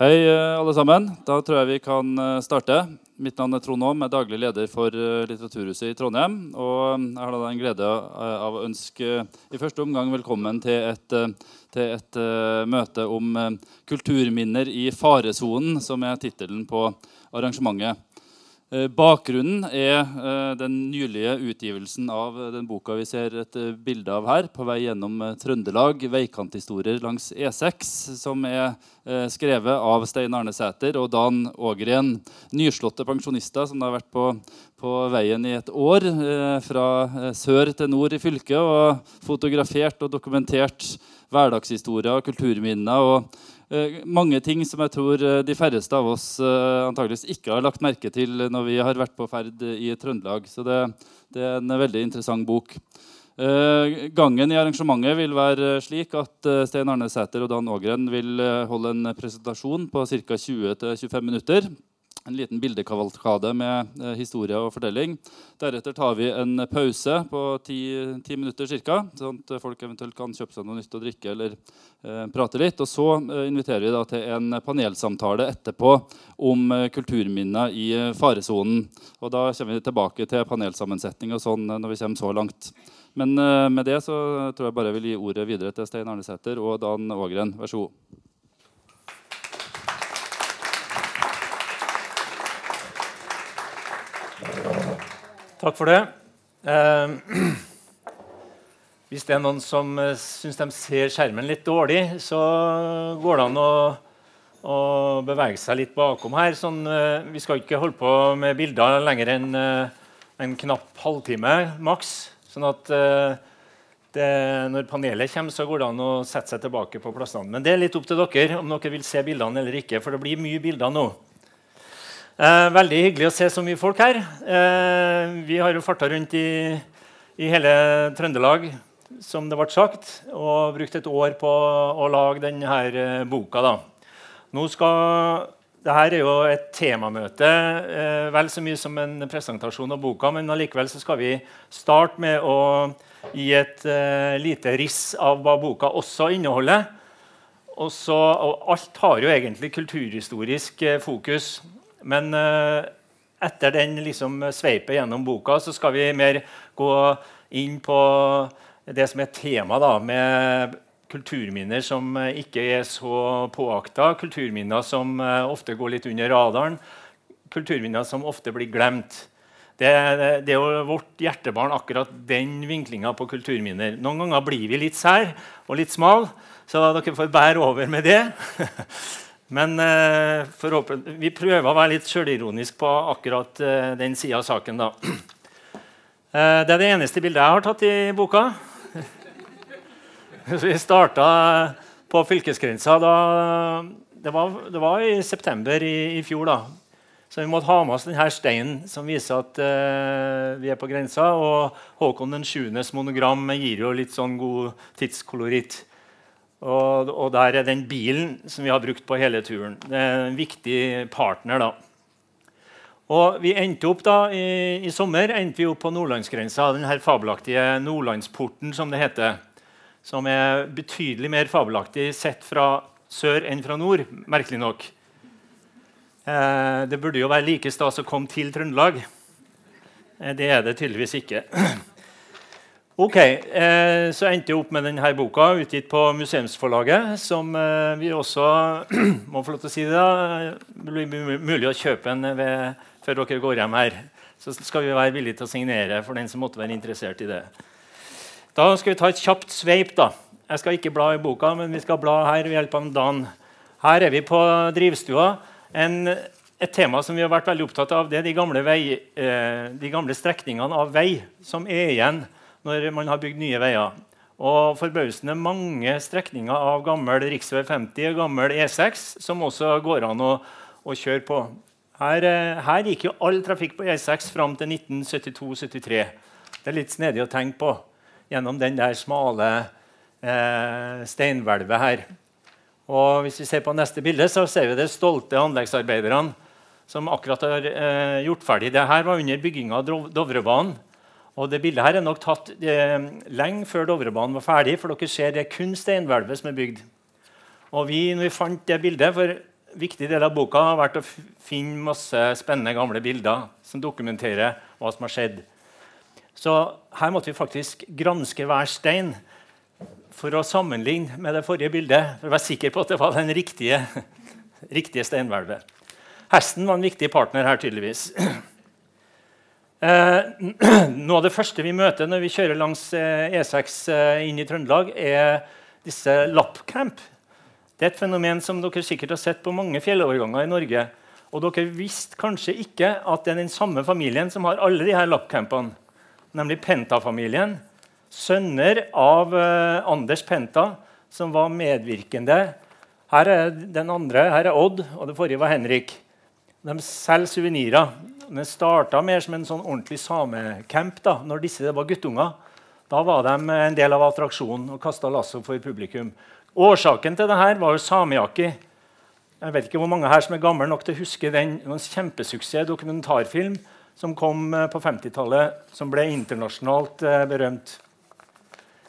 Hei, eh, alle sammen. Da tror jeg vi kan eh, starte. Mitt navn er Trond Aam, er daglig leder for eh, Litteraturhuset i Trondheim. Og jeg har da den glede av å ønske i første omgang velkommen til et, til et møte om kulturminner i faresonen, som er tittelen på arrangementet. Eh, bakgrunnen er eh, den nylige utgivelsen av den boka vi ser et eh, bilde av her, 'På vei gjennom Trøndelag veikanthistorier langs E6', som er skrevet av Stein Arne Sæter og Dan Ågren. Nyslåtte pensjonister som har vært på, på veien i et år, fra sør til nord i fylket, og fotografert og dokumentert hverdagshistorier og kulturminner. og Eh, mange ting som jeg tror eh, de færreste av oss uh, antageligvis ikke har lagt merke til når vi har vært på ferd i Trøndelag. Så det, det er en veldig interessant bok. gangen i arrangementet vil være slik at Stein Arne Sæter og Dan Ågren vil holde en presentasjon på ca. 20-25 minutter en liten bildekavalkade med eh, historie og fortelling. Deretter tar vi en pause på ti, ti minutter ca., sånn at folk eventuelt kan kjøpe seg noe nytt å drikke eller eh, prate litt. Og så eh, inviterer vi da til en panelsamtale etterpå om eh, kulturminner i eh, faresonen. Og da kommer vi tilbake til panelsammensetning og sånn når vi kommer så langt. Men eh, med det så tror jeg bare jeg vil gi ordet videre til Stein Arnesæter og Dan Ågren. Vær så god. Takk for det. Eh, hvis det er noen som eh, syns de ser skjermen litt dårlig, så går det an å, å bevege seg litt bakom her. Sånn, eh, vi skal ikke holde på med bilder lenger enn eh, en knapp halvtime maks. Sånn at eh, det, når panelet kommer, så går det an å sette seg tilbake på plassene. Men det er litt opp til dere om dere vil se bildene eller ikke. for det blir mye bilder nå. Eh, veldig hyggelig å se så mye folk her. Eh, vi har jo farta rundt i, i, hele Trøndelag som det ble sagt, og brukt et år på å lage denne eh, boka. Da. Nå skal, dette er jo et temamøte, eh, vel så mye som en presentasjon av boka. Men allikevel skal vi starte med å gi et eh, lite riss av hva boka også inneholder. Også, og alt har jo egentlig kulturhistorisk eh, fokus. Men uh, etter den liksom, sveipet gjennom boka så skal vi mer gå inn på det som er tema, da, med kulturminner som uh, ikke er så påakta, kulturminner som uh, ofte går litt under radaren, kulturminner som ofte blir glemt. Det, det, er jo vårt hjertebarn, akkurat den vinklinga på kulturminner. Noen ganger blir vi litt sær og litt smal, så dere får bære over med det. Men eh, vi prøver å være litt sjølironisk på akkurat eh, den sida av saken. da. Eh, det er det eneste bildet jeg har tatt i boka. Vi starta på fylkesgrensa da det var, det var, i september i, i, fjor. da. Så vi måtte ha med oss denne steinen som viser at uh, vi er på grensa. Og Håkon den 7. monogram gir jo litt sånn god tidskoloritt. Og, og, der er den bilen som vi har brukt på hele turen. Det er en viktig partner. da. Og vi endte opp da, i, i sommer endte vi opp på nordlandsgrensa. denne fabelaktige Nordlandsporten, som det heter. Som er betydelig mer fabelaktig sett fra sør enn fra nord. merkelig nok. Eh, det burde jo være like stas å komme til Trøndelag. Eh, det er det tydeligvis ikke. Ok, eh, Så endte jeg opp med denne boka, utgitt på Museumsforlaget. Som eh, vi også må få lov til å si det blir mulig å kjøpe en ved, før dere går hjem her. Så skal vi være villige til å signere for den som måtte være interessert i det. Da skal vi ta et kjapt sveip. da. Jeg skal ikke bla i boka, men vi skal bla her ved hjelp av Dan. Her er vi på drivstua. En, et tema som vi har vært veldig opptatt av, det er de gamle, vei, eh, de gamle strekningene av vei som er igjen når man har bygd nye veier. Og forbausende mange strekninger av gammel rv. 50 og gammel E6 som også går an å, å kjøre på. Her, eh, her, gikk jo all trafikk på E6 fram til 1972-73. Det er litt snedig å tenke på gjennom den der smale eh, steinhvelvet her. Og hvis vi ser på neste bilde, så ser vi de stolte anleggsarbeiderne som akkurat har eh, gjort ferdig. Dette var under bygginga av Dovrebanen. Og det Bildet her er nok tatt eh, lenge før Dovrebanen var ferdig. for dere ser Det er kun steinhvelvet som er bygd. Og vi, når vi fant det bildet, for viktig del av boka har vært å finne masse spennende gamle bilder som dokumenterer hva som har skjedd. Så her måtte vi faktisk granske hver stein for å sammenligne med det forrige bildet. For å være sikker på at det var den riktige, riktige steinhvelvet. Hesten var en viktig partner her, tydeligvis. Eh, noe av det første vi møter når vi kjører langs E6 eh, e eh, inn i Trøndelag, er disse lappcamp. Det er et fenomen som dere sikkert har sett på mange fjelloverganger i Norge. Og dere visste kanskje ikke at det er den samme familien som har alle de her lappcampene, nemlig Penta-familien sønner av Anders Penta, som var medvirkende. Her er den andre, her er Odd, og det forrige var Henrik. De selger suvenirer. Det starta mer som en sånn ordentlig samecamp da når disse var guttunger. Da var de en del av attraksjonen og kasta lasso for publikum. Årsaken til dette var jo samejakki. Jeg vet ikke hvor mange her som er gamle nok til å huske den en kjempesuksess dokumentarfilm som kom eh, på 50-tallet, som ble internasjonalt eh, berømt.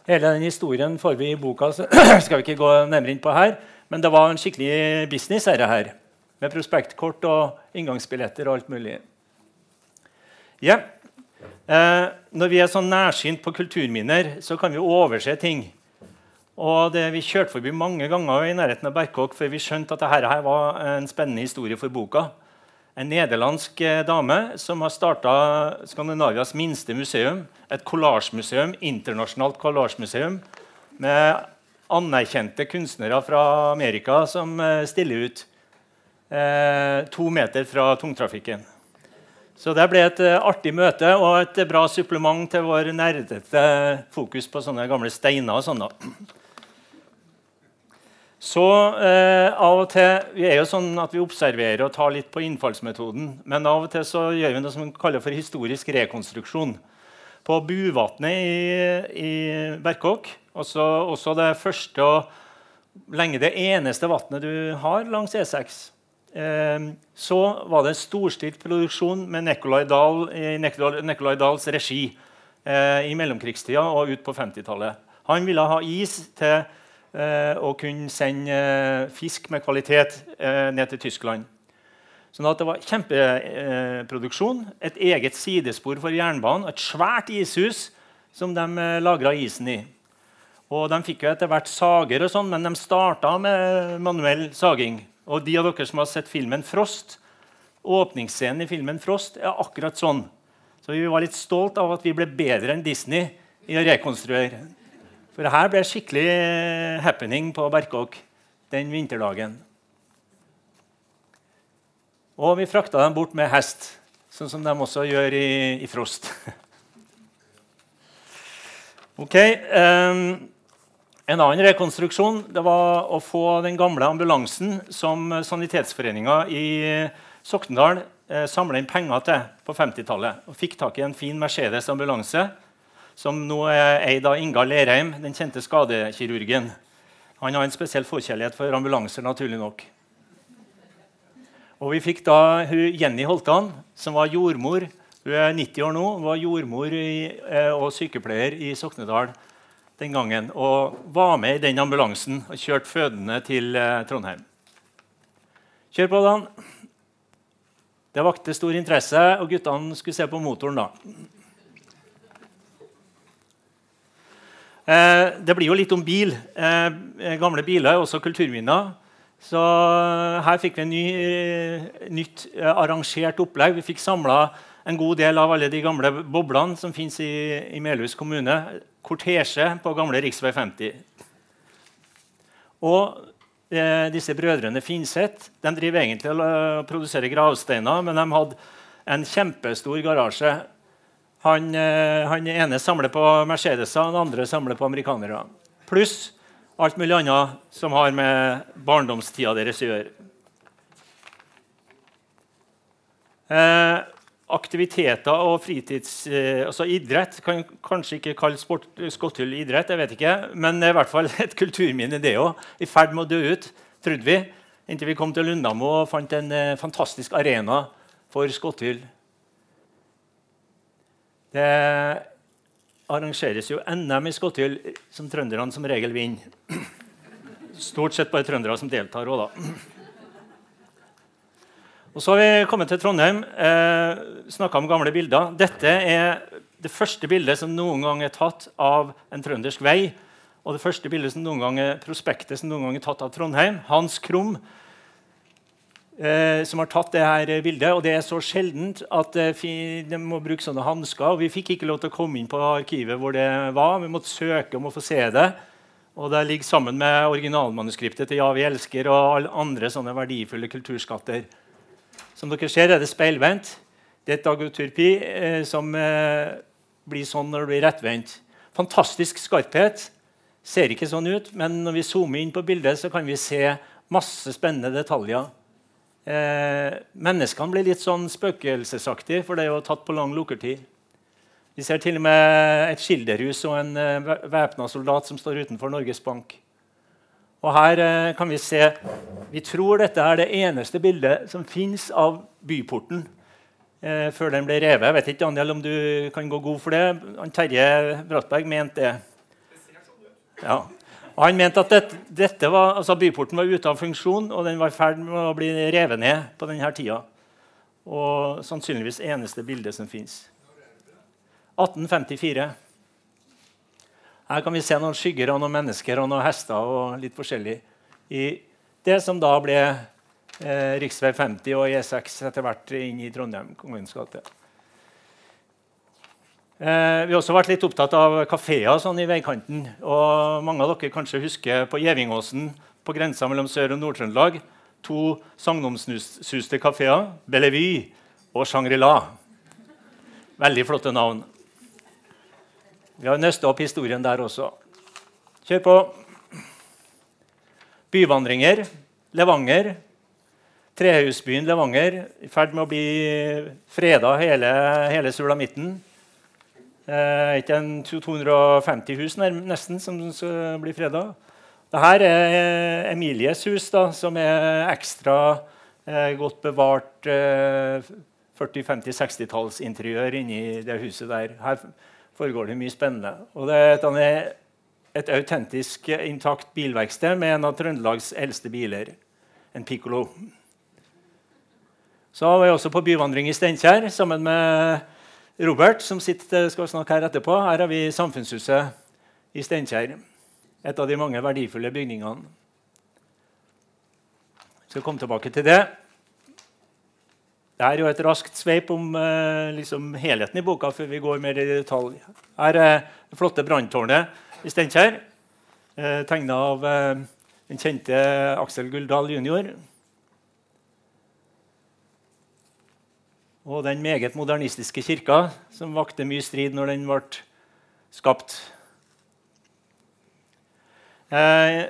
Hele den historien får vi i boka, så skal vi ikke gå nærmere inn på her. Men det var en skikkelig business her, her med prospektkort og inngangsbilletter og alt mulig. Ja. Eh, når vi er så nærsynt på kulturminner, så kan vi overse ting. Og det, Vi kjørte forbi mange ganger i nærheten av Berkåk før vi skjønte at dette var en spennende historie for boka en nederlandsk eh, dame som har starta Skandinavias minste museum. Et kollasjmuseum, internasjonalt kollasjmuseum med anerkjente kunstnere fra Amerika som eh, stiller ut eh, to meter fra tungtrafikken. Så det ble et eh, artig møte og et bra supplement til vår nerdete fokus på sånne gamle steiner. og sånne. Så eh, av og til, Vi er jo sånn at vi observerer og tar litt på innfallsmetoden. Men av og til så gjør vi noe som vi kaller for historisk rekonstruksjon. På Buvatnet i, i Berkåk, også, også, det første og lenge det eneste vannet du har langs E6, eh, så var det en storstilt produksjon med Nicolai Dahl i Nicolai Dahls regi eh, i mellomkrigstida og ut på 50-tallet. Han ville ha is til Eh, og kunne sende eh, fisk med kvalitet eh, ned til Tyskland. Sånn at Det var kjempeproduksjon. Et eget sidespor for jernbanen. Et svært ishus som de lagra isen i. Og De fikk jo etter hvert sager, og sånn, men de starta med manuell saging. Og De av dere som har sett filmen 'Frost', åpningsscenen i filmen 'Frost' er akkurat sånn. Så vi var litt stolt av at vi ble bedre enn Disney i å rekonstruere for her ble skikkelig happening på Berkåk den vinterdagen. Og vi frakta dem bort med hest, sånn som de også gjør i, i Frost. ok, um, En annen rekonstruksjon det var å få den gamle ambulansen som Sanitetsforeninga i Soknedal eh, samla inn penger til på 50-tallet. Og fikk tak i en fin Mercedes ambulanse som nå er eid av Inga Lerheim, den kjente skadekirurgen. Han har en spesiell forkjærlighet for ambulanser, naturlig nok. Og vi fikk da Jenny Holtan, som var jordmor. Hun er 90 år nå, var jordmor i, eh, og sykepleier i Soknedal den gangen. Og var med i den ambulansen og kjørte fødende til eh, Trondheim. Kjør på, Dan. Det vakte stor interesse, og guttene skulle se på motoren da. Eh, det blir jo litt om bil. Eh, gamle biler er også kulturminner. Så her fikk vi en ny, nytt arrangert opplegg. Vi fikk samla en god del av alle de gamle boblene som fins i, i Melhus kommune. Kortesje på gamle rv. 50. Og eh, disse brødrene Finseth de driver egentlig og produserer gravsteiner, men de hadde en kjempestor garasje han, eh, han ene samler på Mercedeser, den andre samler på amerikanere. Pluss alt mulig annet som har med barndomstida deres å gjøre. Eh, aktiviteter og fritids... Eh, altså idrett kan kanskje ikke kalle sport, Skotthull idrett, jeg vet ikke, men det er i hvert fall et kulturminne, det òg. I ferd med å dø ut, trodde vi, inntil vi kom til Lundamo og fant en eh, fantastisk arena for Skotthull. Det arrangeres jo NM i Skotthyll, som trønderne som regel vinner. Stort sett bare trøndere som deltar òg, da. Og Så har vi kommet til Trondheim. Eh, Snakka om gamle bilder. Dette er det første bildet som noen gang er tatt av en trøndersk vei. Og det første bildet som noen gang er prospektet som noen gang er tatt av Trondheim. Hans Krum eh, som har tatt det her bildet. Og det er så sjeldent at eh, de må bruke sånne hansker. Vi fikk ikke lov til å komme inn på arkivet hvor det var. Vi måtte søke om å få se det. Og det ligger sammen med originalmanuskriptet til 'Ja, vi elsker' og alle andre sånne verdifulle kulturskatter. Som dere ser, er det speilvendt. Det er et dagoturpi eh, som eh, blir sånn når det blir rettvendt. Fantastisk skarphet. Ser ikke sånn ut, men når vi zoomer inn på bildet, så kan vi se masse spennende detaljer. Eh, menneskene blir litt sånn spøkelsesaktige, for det er jo tatt på lang lukkertid. Vi ser til og med et skilderhus og en eh, væpna soldat som står utenfor Norges Bank. Og her eh, kan Vi se, vi tror dette er det eneste bildet som fins av byporten eh, før den ble revet. Jeg vet ikke Daniel, om du kan gå god for det. Han Terje Brattberg mente det. Ja. Og han mente at dette var, altså byporten var ute av funksjon, og den var i ferd med å bli revet ned på denne tida. Og sannsynligvis eneste bilde som fins. 1854. Her kan vi se noen skygger og noen mennesker og noen hester og litt forskjellig i det som da ble eh, rv. 50 og E6 etter hvert inn i Trondheim. Kongens gate. Eh, vi har også vært litt opptatt av kafeer sånn i veikanten. og Mange av dere kanskje husker på Gjevingåsen, på grensa mellom Sør- og Nord-Trøndelag. To sagnomsuste kafeer, Bellevue og Shangri-La. Veldig flotte navn. Vi har nøsta opp historien der også. Kjør på. Byvandringer. Levanger. Trehusbyen Levanger i ferd med å bli freda hele, hele sulamitten. Eh, ikke en 250 hus nesten som skal bli freda. Dette er eh, Emilies hus, da, som er ekstra eh, godt bevart eh, 40-50-60-tallsinteriør inni det huset der. Her foregår det mye spennende. Og det er et, autentisk intakt bilverksted med en av Trøndelags eldste biler, en Piccolo. Så var jeg også på byvandring i Steinkjer sammen med Robert, som sitter, skal snakke her etterpå. Her har vi Samfunnshuset i Steinkjer. Et av de mange verdifulle bygningene. Jeg skal komme tilbake til det. Det er jo et raskt sveip om eh, liksom helheten i boka før vi går mer i detalj. Her er det flotte branntårnet i Steinkjer, eh, tegna av eh, den kjente Aksel Guldal jr. og den meget modernistiske kirka, som vakte mye strid når den ble skapt. Eh,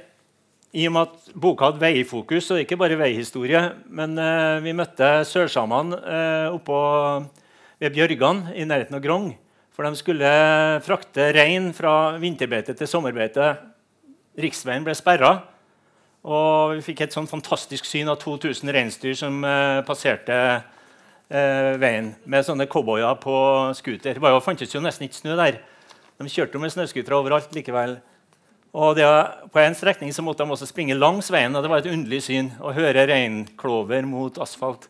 I og med at boka hadde veifokus, og ikke bare veihistorie Men eh, vi møtte sørsamene eh, oppå ved Bjørgan i nærheten av Grong. For de skulle frakte rein fra vinterbeite til sommerbeite. Riksveien ble sperra. Og vi fikk et sånn fantastisk syn av 2000 reinsdyr som eh, passerte eh, veien med sånne cowboyer på scooter. Det fantes jo nesten ikke snø der. De kjørte jo med snøscootere overalt likevel. Og det, På en strekning så måtte de også springe langs veien, og det var et underlig syn å høre reinklover mot asfalt.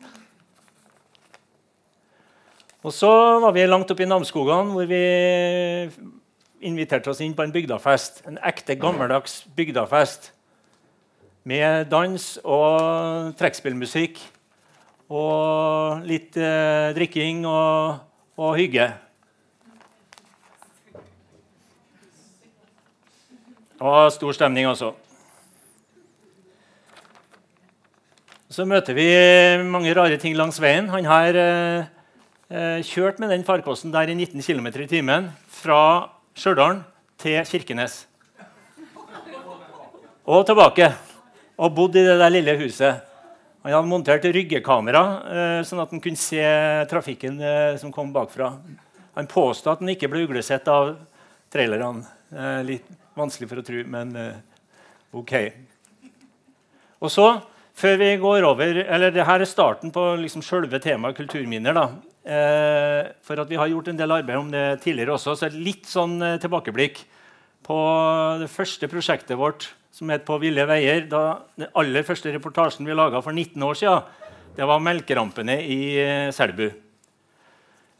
Og Så var vi langt oppe i Namsskogan, hvor vi inviterte oss inn på en bygdafest. En ekte, gammeldags bygdafest med dans og trekkspillmusikk og litt eh, drikking og, og, hygge. Og stor stemning, altså. Så møter vi mange rare ting langs veien. Han har eh, eh kjørt med den farkosten der i 19 km i timen fra Stjørdal til Kirkenes. Og tilbake. Og bodd i det der lille huset. Han hadde montert ryggekamera, eh, sånn at han kunne se trafikken eh, som kom bakfra. Han påstod at han ikke ble uglesett av trailerne. Eh, vanskelig for å tro, men OK. Og så, før vi går over, eller Dette er starten på liksom selve temaet kulturminner. da. for at vi har gjort en del arbeid om det tidligere også, så det litt sånn tilbakeblikk på det første prosjektet vårt som het 'På ville veier'. Da, den aller første reportasjen vi laga for 19 år siden, Det var melkerampene i eh, Selbu.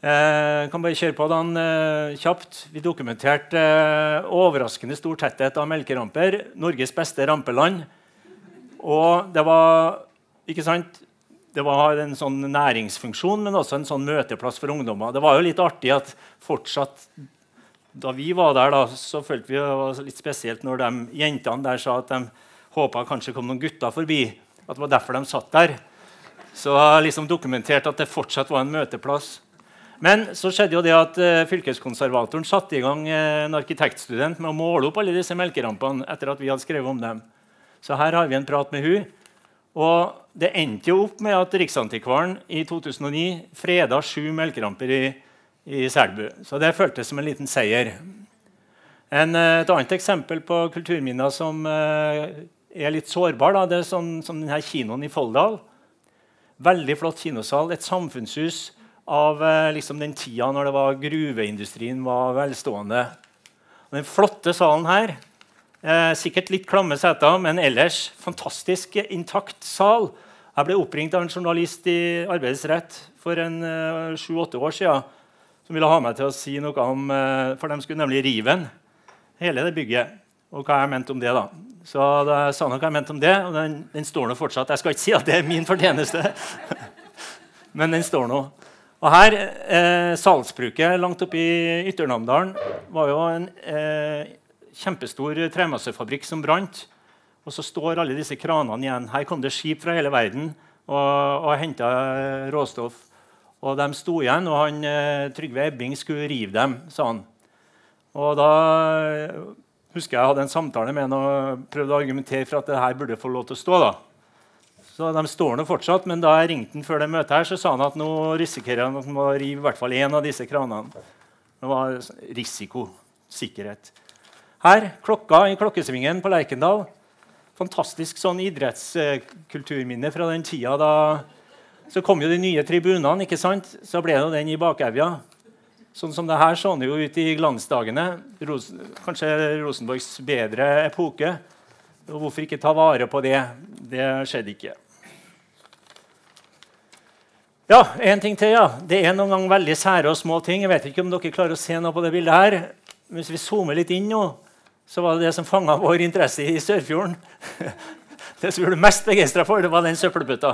Eh, kan bare kjøre på den eh, kjapt. Vi dokumenterte eh, overraskende stor tetthet av melkeramper. Norges beste rampeland. Og det var ikke sant, det var en sånn næringsfunksjon, men også en sånn møteplass for ungdommer. Det var jo litt artig at fortsatt da vi var der, da, så følte vi det var litt spesielt når de jentene der sa at de håpa kanskje kom noen gutter forbi. At det var derfor de satt der. Så liksom dokumentert at det fortsatt var en møteplass. Men så skjedde jo det at uh, fylkeskonservatoren satte i gang uh, en arkitektstudent med å måle opp alle disse melkerampene etter at vi hadde skrevet om dem. Så her har vi en prat med hun. Og det endte jo opp med at Riksantikvaren i 2009 freda sju melkeramper i, i Selbu. Så det føltes som en liten seier. En, uh, et annet eksempel på kulturminner som er litt sårbar, da, det er sånn, som denne kinoen i Folldal. Veldig flott kinosal. Et samfunnshus av eh, liksom, den tida når det var gruveindustrien var velstående. Den flotte salen her eh, Sikkert litt klamme seter, men ellers fantastisk intakt sal. Jeg ble oppringt av en journalist i Arbeidets Rett for eh, sju-åtte år siden som ville ha meg til å si noe om eh, For de skulle nemlig rive den, hele det bygget. Og hva jeg mente om det. da. Så da sa han hva jeg mente om det, og den, den står nå fortsatt. Jeg skal ikke si at det er min fortjeneste, men den står nå. Og her, eh, Salsbruket langt oppe i Ytternamdalen var jo en eh, kjempestor tremassefabrikk som brant. Og så står alle disse kranene igjen. Her kom det skip fra hele verden og, og henta eh, råstoff. Og de sto igjen, og han, eh, Trygve Ebbing skulle rive dem, sa han. Og da husker husker jeg hadde en samtale med han og prøvde å argumentere for at det her burde få lov til å stå. da. Så De står nå fortsatt, men da jeg ringte han før det møtet, her, så sa han at nå risikerer han at han må rive i hvert fall én av disse kranene. Det var risiko. Sikkerhet. Her, klokka i klokkesvingen på Lerkendal. Fantastisk sånn idrettskulturminne fra den tida da Så kom jo de nye tribunene, ikke sant? Så ble det den i bakevja. Sånn som det her så det jo ut i glansdagene. Ros kanskje Rosenborgs bedre epoke. Og hvorfor ikke ta vare på det? Det skjedde ikke. Ja, en ting til. ja. Det er noen ganger veldig sære og små ting. Jeg vet ikke om dere klarer å se noe på det bildet her. Hvis vi zoomer litt inn nå, så var det det som fanga vår interesse i Sørfjorden. Det som vi ble mest begeistra for, det var den søppelbøtta.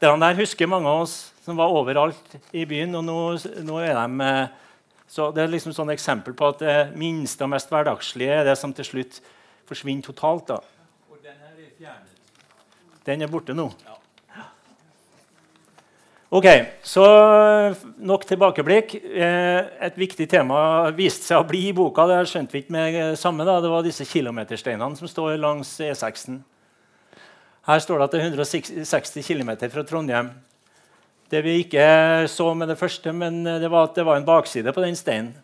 Den der husker mange av oss som var overalt i byen. og nå, nå er de... Så Det er liksom sånn eksempel på at det minste og mest hverdagslige er det som til slutt forsvinner totalt. da. Og den her er fjernet. Den er borte nå. Ja. Ok, så Nok tilbakeblikk. Eh, et viktig tema viste seg å bli i boka. Det skjønte vi ikke med samme. da, Det var disse kilometersteinene som står langs E6-en. Her står det at det er 160 km fra Trondheim. Det vi ikke så med det første, men det var at det var en bakside på den steinen.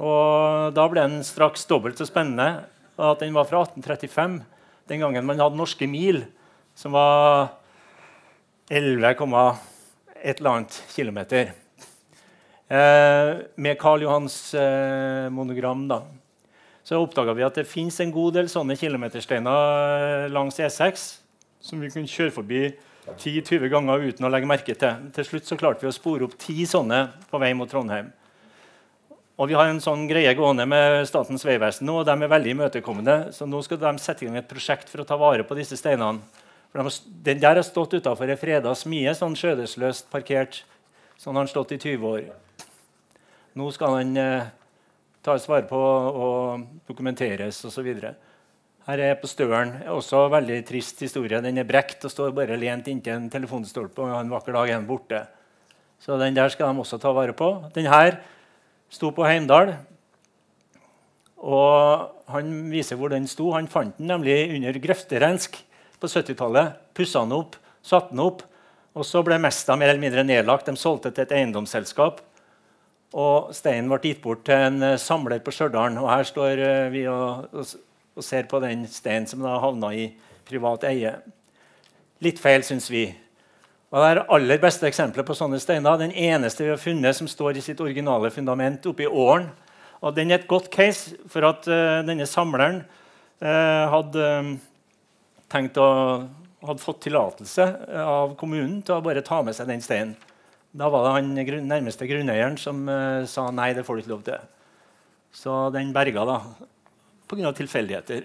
Og Da ble den straks dobbelt så spennende at den var fra 1835, den gangen man hadde norske mil, som var 11, et eller annet kilometer. Eh, med Karl Johans eh, monogram. da. Så oppdaga vi at det fins en god del sånne kilometersteiner langs E6 som vi kunne kjøre forbi 10-20 ganger uten å legge merke til. Til slutt så klarte vi å spore opp ti sånne på vei mot Trondheim. Og Vi har en sånn greie gående med Statens vegvesen nå, og de er veldig imøtekommende. Så nå skal de sette i gang et prosjekt for å ta vare på disse steinene. For de, den der har stått utafor ei freda smie, sånn skjødesløst parkert. Sånn har den stått i 20 år. Nå skal den eh, tas vare på og dokumenteres osv. Her er på Støren også en veldig trist historie. Den er brekt og står bare lent inntil en telefonstolpe, og en vakker dag er den borte. Så den der skal de også ta vare på. Den her sto på Heimdal. Og han viser hvor den sto. Han fant den nemlig under grøfterensk på 70-tallet. Pussa den opp, satte den opp. Og så ble Mesta mer eller mindre nedlagt. De solgte til et eiendomsselskap. Og steinen ble gitt bort til en eh, samler på Stjørdal. Og her står eh, vi og, og, og, ser på den steinen som da havna i privat eie. Litt feil, syns vi. Og det er aller beste eksempelet på sånne steiner. Den eneste vi har funnet som står i sitt originale fundament oppe i åren. Og den er et godt case for at uh, denne samleren uh, hadde um, tenkt å hadde fått tillatelse av kommunen til å bare ta med seg den steinen. Da var det han grunn, nærmeste grunneieren som uh, sa nei, det får du ikke lov til. Så den berga da, pga. tilfeldigheter.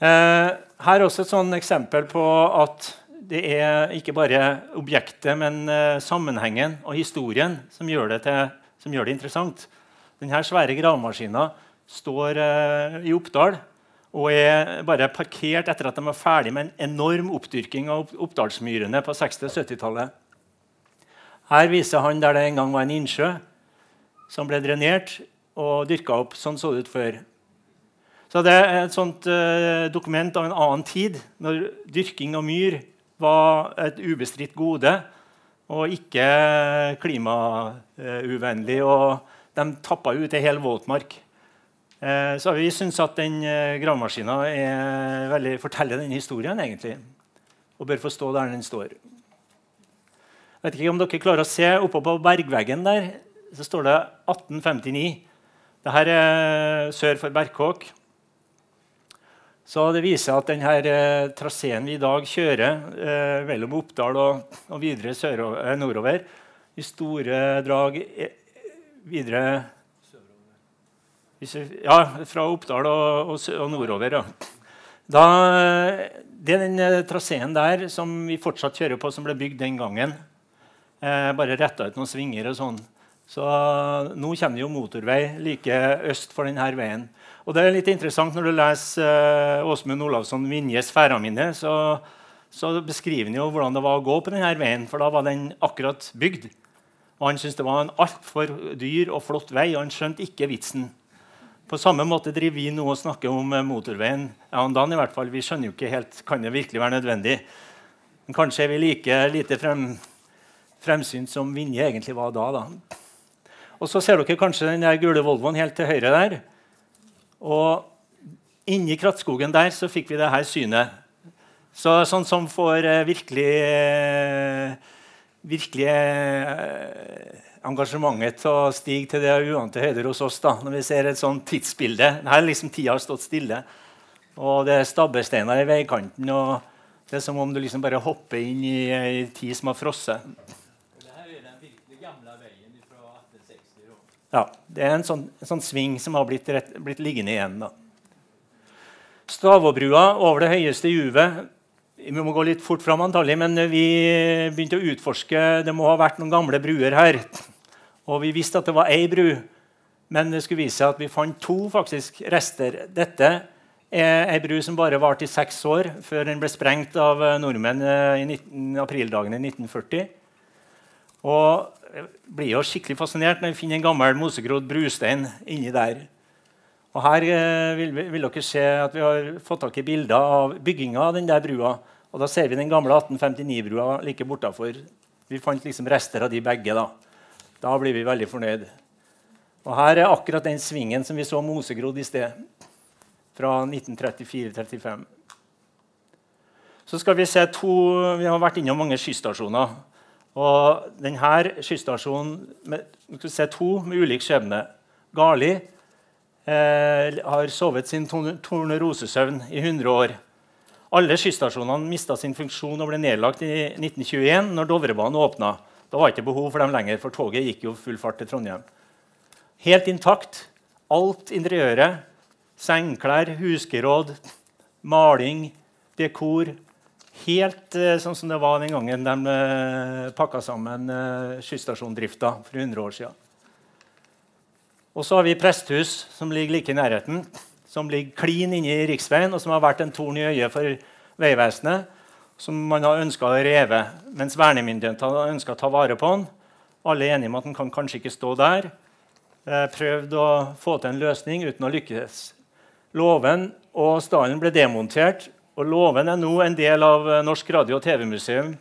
Uh, her er også et sånn eksempel på at det er ikke bare objektet, men uh, sammenhengen og historien som gjør det, til, som gjør det interessant. Denne svære gravemaskinen står i Oppdal og er bare parkert etter at de var ferdig med en enorm oppdyrking av Oppdalsmyrene på 60- og 70-tallet. Her viser han der det en gang var en innsjø som ble drenert og dyrka opp. Sånn så det ut før. Så Det er et sånt uh, dokument av en annen tid, når dyrking av myr var et ubestridt gode og ikke klimauvennlig. Og de tappa ut ei hel våtmark. Eh, så vi syns at den eh, gravemaskina forteller den historien, egentlig. Og bør få stå der den står. Jeg vet ikke om dere klarer å se Oppå på bergveggen der så står det 1859. Dette er sør for Berkåk. Så det viser at denne eh, traseen vi i dag kjører eh, mellom Oppdal og, og videre sørover, nordover, i store drag eh, videre ja, fra Oppdal og, og, og nordover. Ja. Da, det er den eh, traseen der som vi fortsatt kjører på, som ble bygd den gangen. Eh, bare retta ut noen svinger og sånn. Så nå kommer det jo motorvei like øst for denne veien. Og det er litt interessant Når du leser eh, Åsmund Olavsson Vinjes 'Færaminne', så, så beskriver han jo hvordan det var å gå på denne veien, for da var den akkurat bygd. Og Han syntes det var en altfor dyr og flott vei, og han skjønte ikke vitsen. På samme måte driver vi nå og snakker om eh, motorveien. Ja, Dan i hvert fall, Vi skjønner jo ikke helt kan det virkelig være nødvendig. Men kanskje er vi like lite frem, fremsynt som Vinje egentlig var da. da. Og Så ser dere kanskje den der gule Volvoen helt til høyre der. Og inni krattskogen der så fikk vi det her synet. Så, sånn som får uh, virkelig uh, virkelig engasjementet til å stige til det uante høyder hos oss. da, når vi ser et sånt tidsbilde. Her liksom tida har stått stille. Og det er stabbesteiner i veikanten. og Det er som om du liksom bare hopper inn i ei tid som har frosset. Dette den virkelig gamle veien fra 1860. Ja, Det er en sånn, en sånn sving som har blitt, rett, blitt liggende igjen. da. Stavåbrua over det høyeste juvet vi må gå litt fort fram, antallet, men vi begynte å utforske Det må ha vært noen gamle bruer her. Og vi visste at det var ei bru, men det skulle vise seg at vi fant to faktisk rester. Dette er ei bru som bare varte i seks år, før den ble sprengt av nordmenn i 19, i 1940. Og jeg blir jo skikkelig fascinert når vi finner en gammel mosegrodd brustein inni der. Og Her eh, vil, vil, dere se at vi har fått tak i bilder av bygginga av den der brua. Og Da ser vi den gamle 1859-brua like bortafor. Vi fant liksom rester av de begge. Da Da blir vi veldig fornøyd. Og Her er akkurat den svingen som vi så mosegrodd i sted. Fra 1934-35. Så skal vi se to Vi har vært innom mange skystasjoner. Og denne skystasjonen med, se to med ulik skjebne. Gali eh, har sovet sin tornerosesøvn i 100 år. Alle skystasjonene mista sin funksjon og ble nedlagt i 1921 når Dovrebanen åpna. Da var det ikke behov for dem lenger, for toget gikk jo full fart til Trondheim. Helt intakt. Alt interiøret. Sengklær, husgeråd, maling, dekor. Helt eh, sånn som det var den gangen de eh, pakka sammen eh, skysstasjondrifta for 100 år siden. Og så har vi presthus, som ligger like i nærheten som ligger klin inne i riksveien, og som har vært en torn i øyet for Vegvesenet, som man har ønska å reve, mens vernemyndighetene har ønska å ta vare på den. Alle er enige om at den kan kanskje ikke stå der. Eh, prøvd å få til en løsning uten å lykkes. Låven og stallen ble demontert, og låven er nå en del av eh, Norsk radio- og TV-museum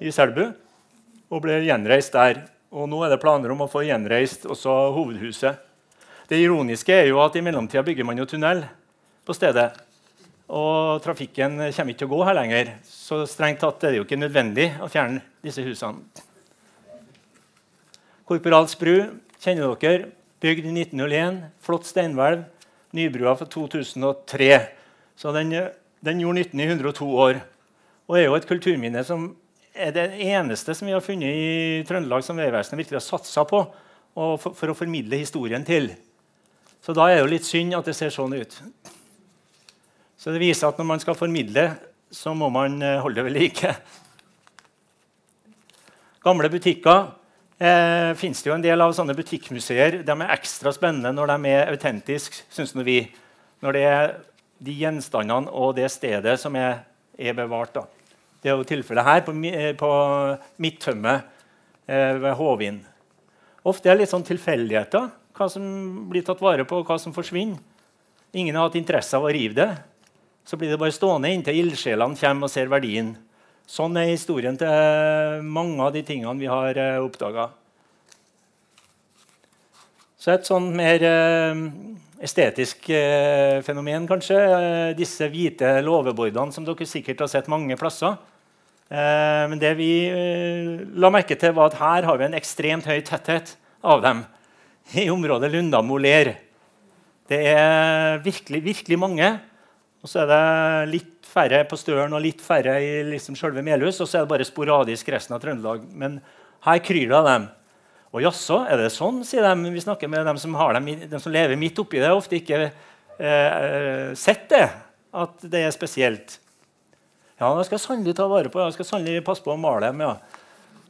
i Selbu og ble gjenreist der. Og nå er det planer om å få gjenreist også hovedhuset. Det ironiske er jo at i mellomtida bygger man jo tunnel på stedet. Og trafikken kommer ikke til å gå her lenger. Så strengt tatt er det jo ikke nødvendig å fjerne disse husene. Korporals bru kjenner dere. Bygd i 1901. Flott steinhvelv. Nybrua fra 2003. Så den, den gjorde nytten i 102 år. Og er jo et kulturminne som er det eneste som vi har funnet i Trøndelag som Vegvesenet virkelig har satsa på for, for, å formidle historien til. Så da er det jo litt synd at det ser sånn ut. Så det viser at når man skal formidle, så må man eh, holde det ved like. Gamle butikker eh, finnes det jo en del av sånne butikkmuseer. De er ekstra spennende når de er autentiske, syns vi. Når det er de gjenstandene og det stedet som er, er bevart. Da. Det er jo tilfellet her på, eh, på Midttømmet eh, ved Håvin. Ofte er det litt sånn tilfeldigheter. Hva som blir tatt vare på, og hva som forsvinner. Ingen har hatt interesse av å rive det. Så blir det bare stående inntil ildsjelene kommer og ser verdien. Sånn er historien til mange av de tingene vi har eh, oppdaga. Så et sånn mer eh, estetisk eh, fenomen, kanskje. Eh, disse hvite låvebordene som dere sikkert har sett mange plasser. Eh, men det vi eh, la merke til, var at her har vi en ekstremt høy tetthet av dem i området Lundamo-Ler. Det er virkelig, virkelig mange. Og så er det litt færre på Støren og litt færre i liksom selve Melhus. Og så er det bare sporadisk resten av Trøndelag. Men her kryr det av dem. Og jaså, er det sånn, sier de. Vi snakker med dem som, dem, dem som lever midt oppi det. Ofte ikke eh, sett det, at det er spesielt. Ja, det skal jeg sannelig ta vare på. Jeg skal sannelig passe på å male dem. ja.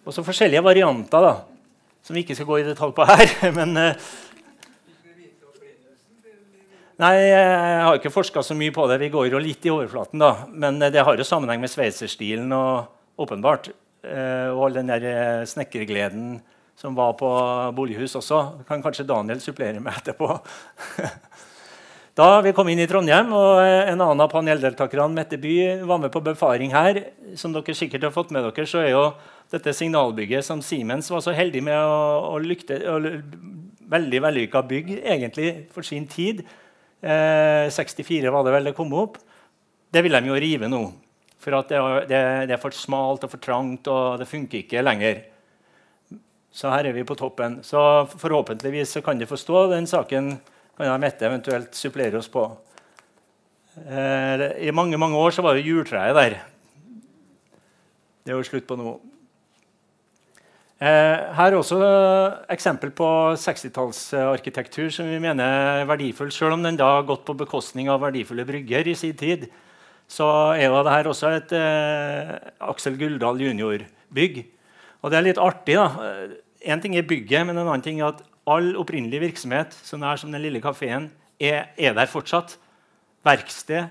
Og så forskjellige varianter, da, som vi ikke skal gå i detalj på her. men... Eh, Nei, Jeg har ikke forska så mye på det. Vi går jo litt i overflaten. da. Men det har jo sammenheng med sveitserstilen og åpenbart. Eh, og all den der eh, snekkergleden som var på bolighus også. Det kan kanskje Daniel supplere med etterpå. da vi kom inn i Trondheim, og eh, en annen av paneldeltakerne, Mette By, var med på befaring her. Som dere sikkert har fått med dere, så er jo dette signalbygget som Siemens var så heldig med å, å lykte, å, Veldig vellykka bygg egentlig for sin tid. Eh, 64 var det vel det kom opp. Det vil de jo rive nå. For det, det, det, er for smalt og for trangt, og det funker ikke lenger. Så her er vi på toppen. Så forhåpentligvis så kan de forstå den saken. kan de eventuelt supplere oss på. Eh, I mange mange år så var det juletreet der. Det er jo slutt på nå. Eh, her er også eksempel på 60-tallsarkitektur som vi mener er verdifull. Selv om den da har gått på bekostning av verdifulle brygger i sin tid, så er jo dette også et eh, Aksel Guldal jr.-bygg. Og det er litt artig. da. En ting er bygget, men en annen ting er at all opprinnelig virksomhet så nær som den lille kafeen, er, er, der fortsatt. Verksted,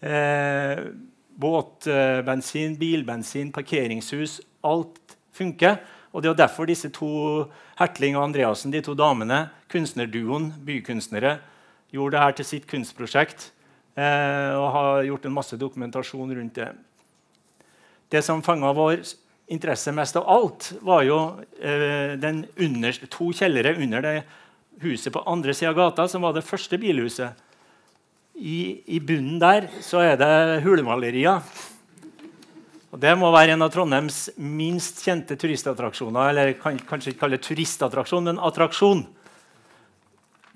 eh, båtbensin, bilbensin, parkeringshus. Alt funker. Og Det er derfor disse to Hertling og Andreassen, de to damene, kunstnerduoen, bykunstnere, gjorde det her til sitt kunstprosjekt eh, og har gjort en masse dokumentasjon rundt det. Det som fanga vår interesse mest av alt, var jo eh, underste, to kjellere under det huset på andre sida av gata, som var det første bilhuset. I, I, bunnen der så er det hulemalerier og Det må være en av Trondheims minst kjente turistattraksjoner. Eller kan, kanskje ikke kalle det turistattraksjon, men attraksjon.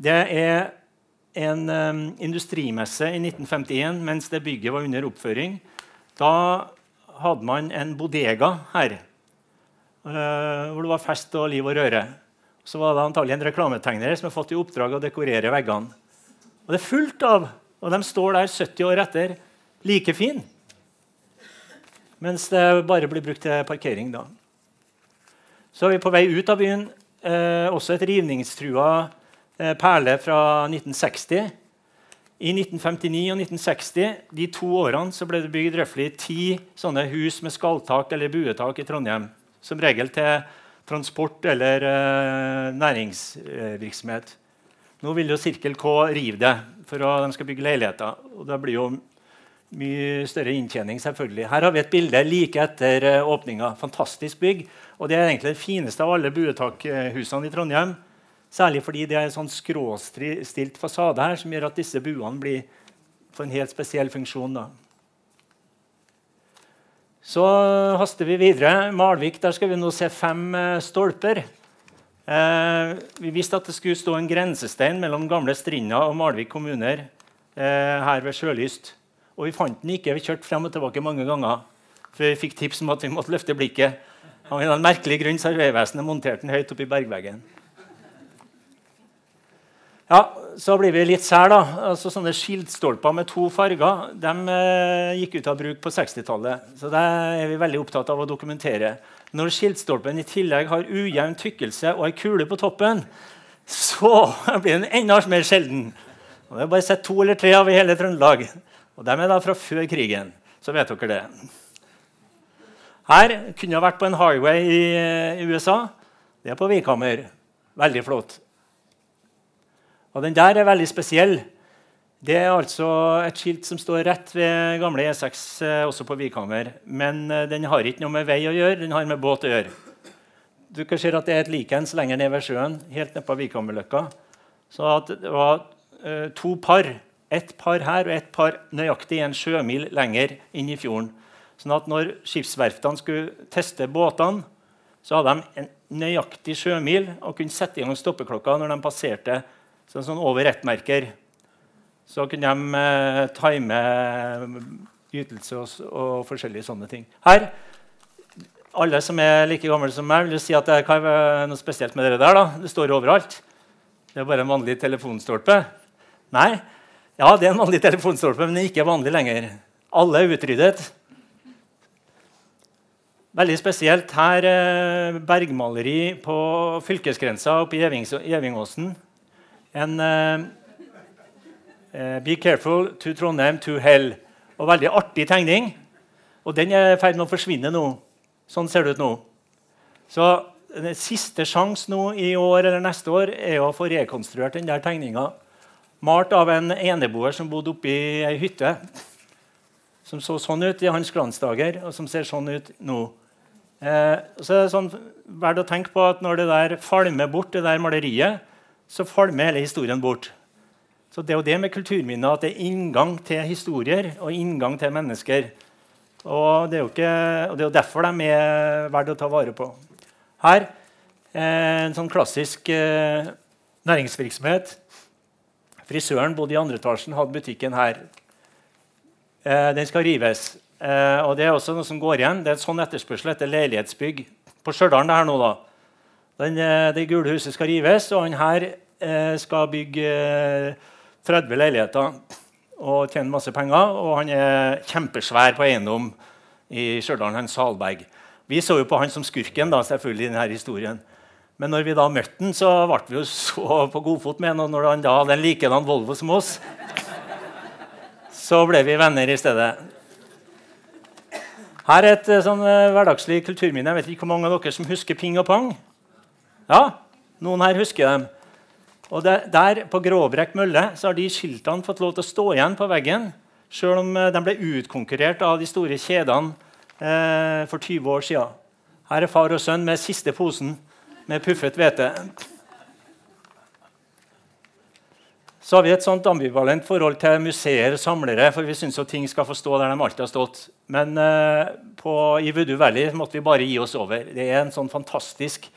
Det er en um, industrimesse i 1951 mens det bygget var under oppføring. Da hadde man en bodega her uh, hvor det var fest og liv og røre. Så var det antagelig en reklametegner som har fått i oppdrag å dekorere veggene. Og det er fullt av, og de står der 70 år etter like fin. Mens det bare blir brukt til parkering. da. Så er vi på vei ut av byen. Eh, også et rivningstrua eh, perle fra 1960. I 1959 og 1960, de to årene, så ble det bygd røftlig ti sånne hus med skalltak eller buetak i Trondheim. Som regel til transport eller eh, næringsvirksomhet. Nå vil jo Sirkel K rive det for at de skal bygge leiligheter. og det blir jo mye større inntjening. selvfølgelig. Her har vi et bilde like etter uh, åpninga. Fantastisk bygg. Og det er egentlig det fineste av alle buetakhusene i Trondheim. Særlig fordi det er en sånn skråstilt fasade her som gjør at disse buene blir for en helt spesiell funksjon. da. Så haster vi videre. Malvik der skal vi nå se fem uh, stolper. Uh, vi visste at det skulle stå en grensestein mellom gamle Strinda og Malvik kommuner uh, her ved Sjølyst. Og vi fant den ikke. Vi kjørte frem og tilbake mange ganger før vi fikk tips om at vi måtte løfte blikket. Av en merkelig grunn så har Vegvesenet montert den høyt oppe i bergveggen. Ja, Så blir vi litt sær. da. Altså, sånne Skiltstolper med to farger de eh, gikk ut av bruk på 60-tallet. Så det er vi veldig opptatt av å dokumentere. Når skiltstolpen i tillegg har ujevn tykkelse og ei kule på toppen, så blir den enda mer sjelden. Og det er bare sett to eller tre av i hele Trøndelag. Og de er da fra før krigen. Så vet dere det. Her kunne jeg vært på en highway i, i USA. Det er på Vikhammer. Veldig flott. Og den der er veldig spesiell. Det er altså et skilt som står rett ved gamle E6, eh, også på Vikhammer. Men eh, den har ikke noe med vei å gjøre, den har med båt å gjøre. Du kan se at Det er et likens lenger ned ved sjøen, helt nede på Vikhammerløkka. Så det var uh, to par. Ett par her og ett par nøyaktig en sjømil lenger inn i fjorden. Sånn at når skipsverftene skulle teste båtene, så hadde de en nøyaktig sjømil og kunne sette i gang stoppeklokka når de passerte så sånn over ett-merker. Så kunne de eh, time ytelse og, og, forskjellige sånne ting. Her, Alle som er like gamle som meg, vil si at det være noe spesielt med det der. da. Det står overalt. Det er bare en vanlig telefonstolpe. Nei, ja, det er en vanlig telefonstolpe, men den er ikke vanlig lenger. Alle er utryddet. Veldig spesielt her eh, bergmaleri på fylkesgrensa oppe i Gjevingåsen. En uh, Be careful to Trondheim to hell. Og veldig artig tegning. Og den er i ferd med å forsvinne nå. Sånn ser det ut nå. Så den siste sjanse nå i år eller neste år er å få rekonstruert den der tegninga. Malt av en eneboer som bodde oppi ei hytte. Som så sånn ut i hans glansdager, og som ser sånn ut nå. Eh, så er det sånn, verdt å tenke på at Når det der falmer bort, det der maleriet, så falmer hele historien bort. Så Det er jo det med kulturminner at det er inngang til historier og inngang til mennesker. Og Det er jo, ikke, det er jo derfor de er verdt å ta vare på. Her eh, en sånn klassisk eh, næringsvirksomhet. Frisøren bodde i andre etasjen, hadde butikken her. Eh, den skal rives. Eh, og Det er også noe som går igjen. Det er en sånn etterspørsel etter leilighetsbygg. På Stjørdal det da. Den, eh, det gule huset skal rives, og han her eh, skal bygge 30 eh, leiligheter og tjene masse penger. Og han er kjempesvær på eiendom i Stjørdal, han Salberg. Vi så jo på han som skurken da, selvfølgelig i denne historien. Men når vi da møtte han, så ble vi jo så på godfot med han. Og når han da hadde en likedan Volvo som oss, så ble vi venner i stedet. Her er et sånn hverdagslig kulturminne. Jeg vet ikke hvor mange av dere som husker Ping og Pang? Ja, noen her husker dem. Og det, Der på Gråbrekk mølle så har de skiltene fått lov til å stå igjen på veggen, sjøl om eh, de ble utkonkurrert av de store kjedene eh, for 20 år siden. Her er far og sønn med siste posen med puffet hvete. Så har vi et sånt ambivalent forhold til museer og samlere. For vi syns ting skal få stå der de alltid har stått. Men eh, på, i Voodoo Valley måtte vi bare gi oss over. Det er en sånn fantastisk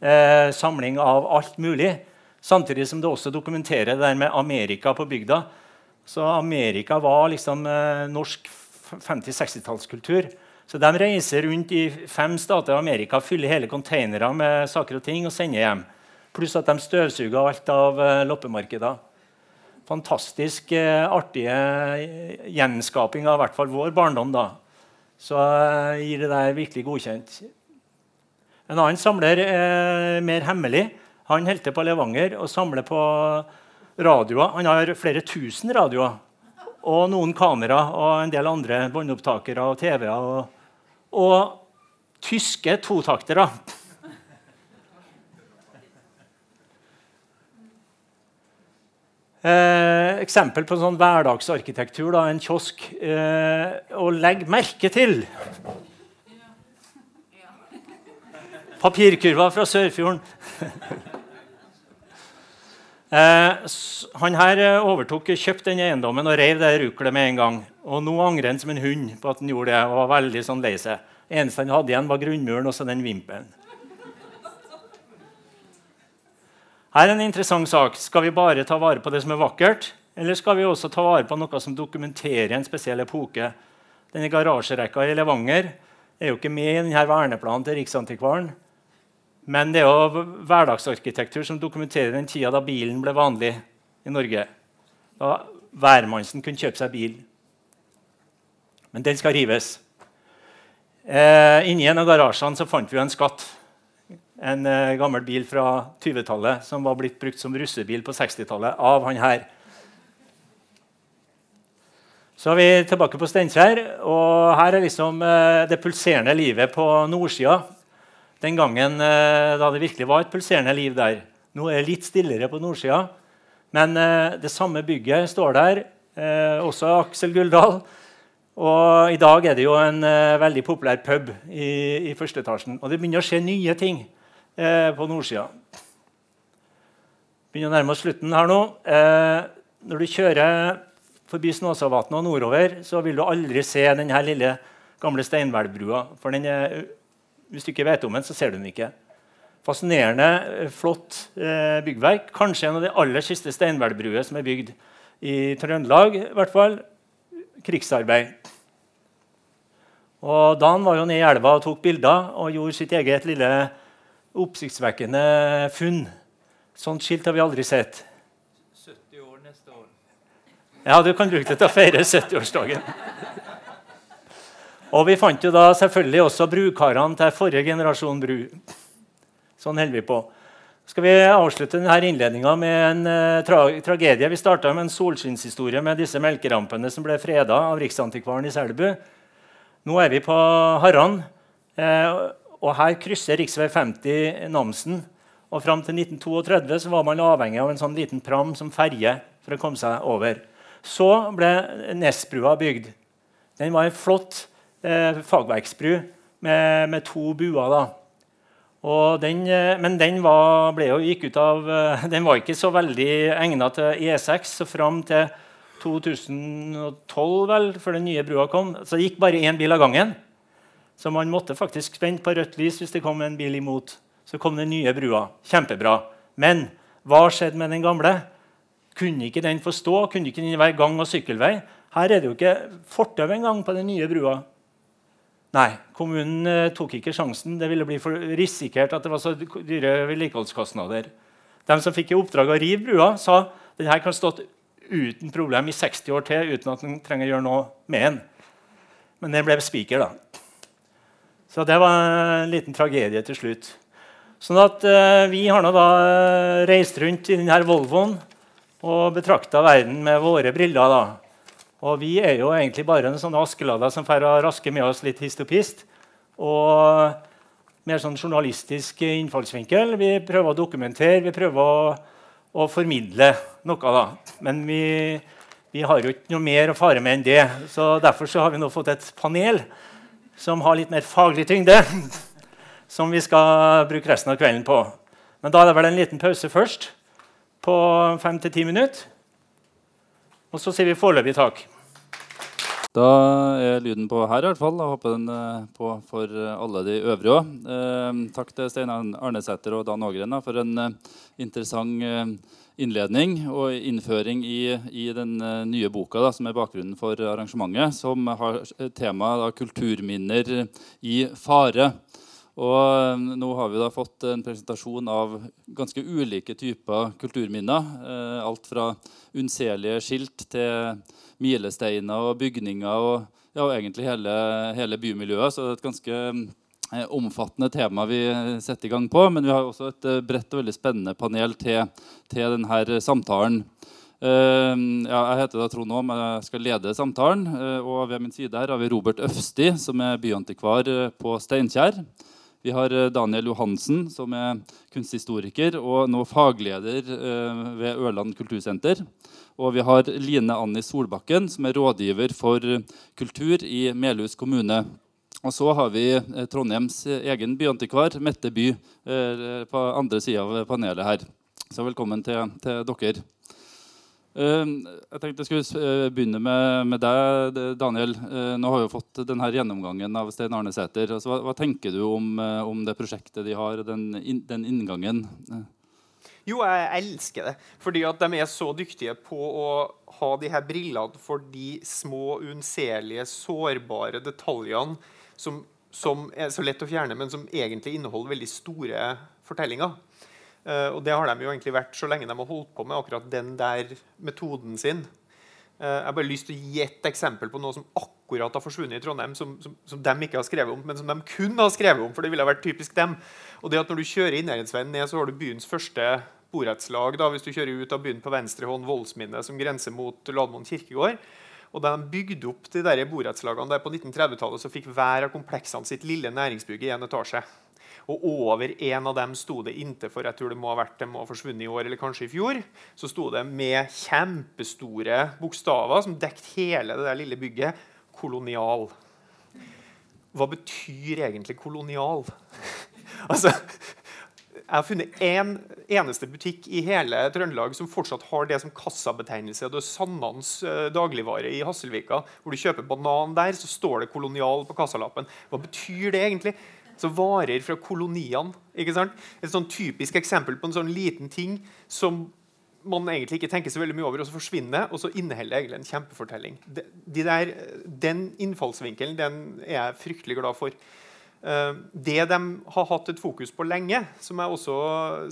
eh, samling av alt mulig. Samtidig som det også dokumenterer det der med Amerika på bygda. Så Amerika var liksom eh, norsk 50-60-tallskultur. Så De reiser rundt i fem stater i Amerika, fyller hele containere med saker og ting og sender hjem. Pluss at de støvsuger alt av eh, loppemarkeder. Fantastisk eh, artige eh, gjenskaping av hvert fall vår barndom. da. Så gir det der virkelig godkjent. En annen samler er mer hemmelig. Han holder til på Levanger og samler på radioer. Han har flere tusen radioer. Og noen kamera og en del andre båndopptakere og TV-er. Og, tyske totaktere. Eh, eksempel på sånn hverdagsarkitektur. Da, en kiosk. Eh, og legg merke til Papirkurva fra Sørfjorden. eh, han her eh, overtok, kjøpte den eiendommen og reiv det ruklet med en gang. Og Nå angrer han som en hund på at han gjorde det. og var veldig sånn lei seg. eneste han hadde igjen, var grunnmuren og så den vimpelen. Her er en interessant sak. Skal vi bare ta vare på det som er vakkert, Eller skal vi også ta vare på noe som dokumenterer en spesiell epoke? Denne garasjerekka i Levanger er jo ikke med i denne verneplanen til Riksantikvaren. Men det er jo hverdagsarkitektur som dokumenterer den tida da bilen ble vanlig i Norge. Da hvermannsen kunne kjøpe seg bil. Men den skal rives. Eh, inni en av garasjene så fant vi en skatt. En eh, gammel bil fra 20-tallet som var blitt brukt som russebil på 60-tallet av han her. Så er vi tilbake på Steinkjer. og Her er liksom eh, det pulserende livet på nordsida. Den gangen eh, da det virkelig var et pulserende liv der. Nå er det litt stillere på nordsida. Men eh, det samme bygget står der. også Aksel Guldal. Og i dag er det jo en veldig populær pub i, i første etasjen. Og det begynner å skje nye ting på nordsida. Begynner å nærme oss slutten her nå. når du kjører forbi Snåsavatnet og nordover, så vil du aldri se denne lille gamle Steinhvelbrua. For den er, hvis du ikke vet om den, så ser du den ikke. Fascinerende, eh, flott eh, byggverk. Kanskje en av de aller siste steinhvelbruer som er bygd i Trøndelag. i hvert fall. Krigsarbeid. Og Dan var jo nede i elva og tok bilder og gjorde sitt eget lille oppsiktsvekkende funn. Sånt skilt har vi aldri sett. 70 år neste år. Ja, du kan bruke det til å feire 70-årsdagen. Og vi fant jo da selvfølgelig også brukarene til forrige generasjon bru. Sånn holder vi på. Skal vi avslutte denne innledninga med en uh, tra tragedie? Vi starta med en solskinnshistorie med disse melkerampene som ble freda av Riksantikvaren i Selbu. Nå er vi på Harran, eh, og her krysser rv. 50 Namsen. Og Fram til 1932 var man avhengig av en sånn liten pram som ferje for å komme seg over. Så ble Nesbrua bygd. Den var en flott eh, fagverksbru med, med, to buer. Den, eh, men den var, jo, gikk ut av, eh, den var ikke så veldig egnet til E6 så fram til 2012, vel, før den nye brua kom. Så det gikk bare én bil av gangen. Så man måtte faktisk spenne på rødt lys hvis det kom en bil imot. Så kom den nye brua. Kjempebra. Men hva skjedde med den gamle? Kunne ikke den få stå? Kunne ikke den være gang- og sykkelvei? Her er det jo ikke fortau engang på den nye brua. Nei, kommunen eh, tok ikke sjansen. Det ville bli for risikert at det var så dyre vedlikeholdskostnader. De som fikk i oppdrag å rive brua, sa den her kan stått uten problem i 60 år til uten at den trenger å gjøre noe med den. Men den ble spiker, da. Så det var en liten tragedie til slutt. Sånn at uh, Vi har nå da uh, reist rundt i denne Volvoen og betrakta verden med våre briller. da. Og vi er jo egentlig bare en sånn askeladder som får raske med oss litt histopist. Og mer sånn journalistisk innfallsvinkel. Vi prøver å dokumentere, vi prøver å, å formidle noe. da. Men vi, vi, har jo ikke noe mer å fare med enn det. Så Derfor så har vi nå fått et panel som har litt mer faglig tyngde. Som vi skal bruke resten av kvelden på. Men da er det vel en liten pause først på fem til ti minutter. Og så sier vi foreløpig takk. Da er lyden på her, i hvert fall. Jeg håper den er på for alle de øvrige òg. Eh, takk til Stein Arnesæter og Dan Ågren for en eh, interessant eh, innledning og innføring i, i den eh, nye boka da, som er bakgrunnen for arrangementet, som har temaet 'Kulturminner i fare'. Og eh, nå har vi da fått en presentasjon av ganske ulike typer kulturminner. Eh, alt fra unnselige skilt til milesteiner og bygninger og, ja, og egentlig hele, hele, bymiljøet. Så det er et ganske eh, omfattende tema vi setter i gang på. Men vi har også et eh, bredt og veldig spennende panel til, til denne samtalen. Uh, ja, jeg heter da Trond Aam, jeg skal lede samtalen. Uh, og ved min side her har vi Robert Øfsti, som er byantikvar på Steinkjer. Vi har eh, Daniel Johansen, som er kunsthistoriker og nå fagleder eh, ved Ørland kultursenter. Og vi har Line Anni Solbakken, som er rådgiver for kultur i Melhus kommune. Og så har vi eh, Trondheims egen byantikvar, Mette By, på andre sida av panelet her. Så velkommen til, til dere. Ehm, jeg tenkte jeg skulle eh, begynne med, med deg, Daniel. Eh, nå har vi jo fått denne gjennomgangen av Stein Arne Sæter. Altså, hva, hva, tenker du om, eh, om, det prosjektet de har, den, den inngangen? Jo, jeg elsker det. Fordi at de er så dyktige på å ha de her brillene for de små, unnselige, sårbare detaljene som, som, er så lett å fjerne, men som egentlig inneholder veldig store fortellinger. Uh, og det har de jo egentlig vært så lenge de har holdt på med akkurat den der metoden sin. Uh, jeg har bare lyst til å gi et eksempel på noe som akkurat har forsvunnet i Trondheim, som, som, som de ikke har skrevet om, men som de kun har skrevet om. for det ville vært typisk dem. Og det at Når du kjører Innherredsveien ned, så har du byens første borettslag. da, Hvis du kjører ut av byen på venstre hånd, Voldsminnet, som grenser mot Lademoen kirkegård. Og Da de bygde opp de der borettslagene på 1930-tallet, så fikk hver av kompleksene sitt lille næringsbygg i én etasje. Og over en av dem sto det inntil for jeg tror det må ha vært, det må ha forsvunnet i år eller kanskje i fjor, så sto det med kjempestore bokstaver som dekket hele det der lille bygget 'kolonial'. Hva betyr egentlig kolonial? altså, jeg har funnet én en eneste butikk i hele Trøndelag som fortsatt har det som kassabetegnelse. Det er Sandans uh, dagligvare i Hasselvika. Hvor du kjøper banan der, så står det 'kolonial' på kassalappen. Hva betyr det egentlig? Så Varer fra koloniene. ikke sant? Et sånn typisk eksempel på en sånn liten ting som man egentlig ikke tenker så veldig mye over, og så forsvinner og så inneholder egentlig en kjempefortelling. De, de der, den innfallsvinkelen den er jeg fryktelig glad for. Eh, det de har hatt et fokus på lenge, som jeg også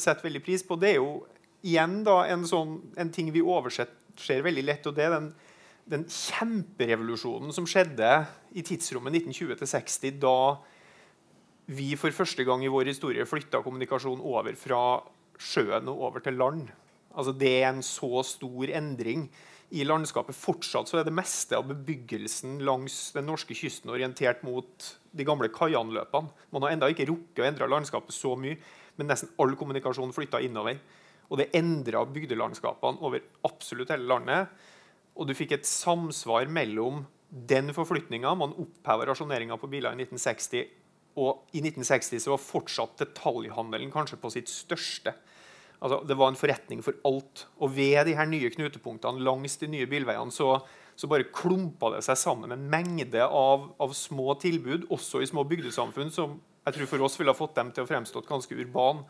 setter veldig pris på, det er jo igjen da en, sånn, en ting vi overser veldig lett. og det er den, den kjemperevolusjonen som skjedde i tidsrommet 1920-60, da vi for første gang i vår historie flytta kommunikasjon over fra sjøen og over til land. Altså Det er en så stor endring i landskapet. Fortsatt så er det meste av bebyggelsen langs den norske kysten orientert mot de gamle kaianløpene. Man har ennå ikke rukket å endre landskapet så mye, men nesten all kommunikasjon flytta innover. Og det endra bygdelandskapene over absolutt hele landet. Og du fikk et samsvar mellom den forflytninga Man oppheva rasjoneringa på biler i 1960. Og i 1960 så var fortsatt detaljhandelen kanskje på sitt største. Altså, det var en forretning for alt. Og ved de her nye knutepunktene langs de nye bilveiene så, så bare klumpa det seg sammen en mengde av, av, små tilbud, også i små bygdesamfunn, som jeg tror for oss ville ha fått dem til å fremstått ganske urban.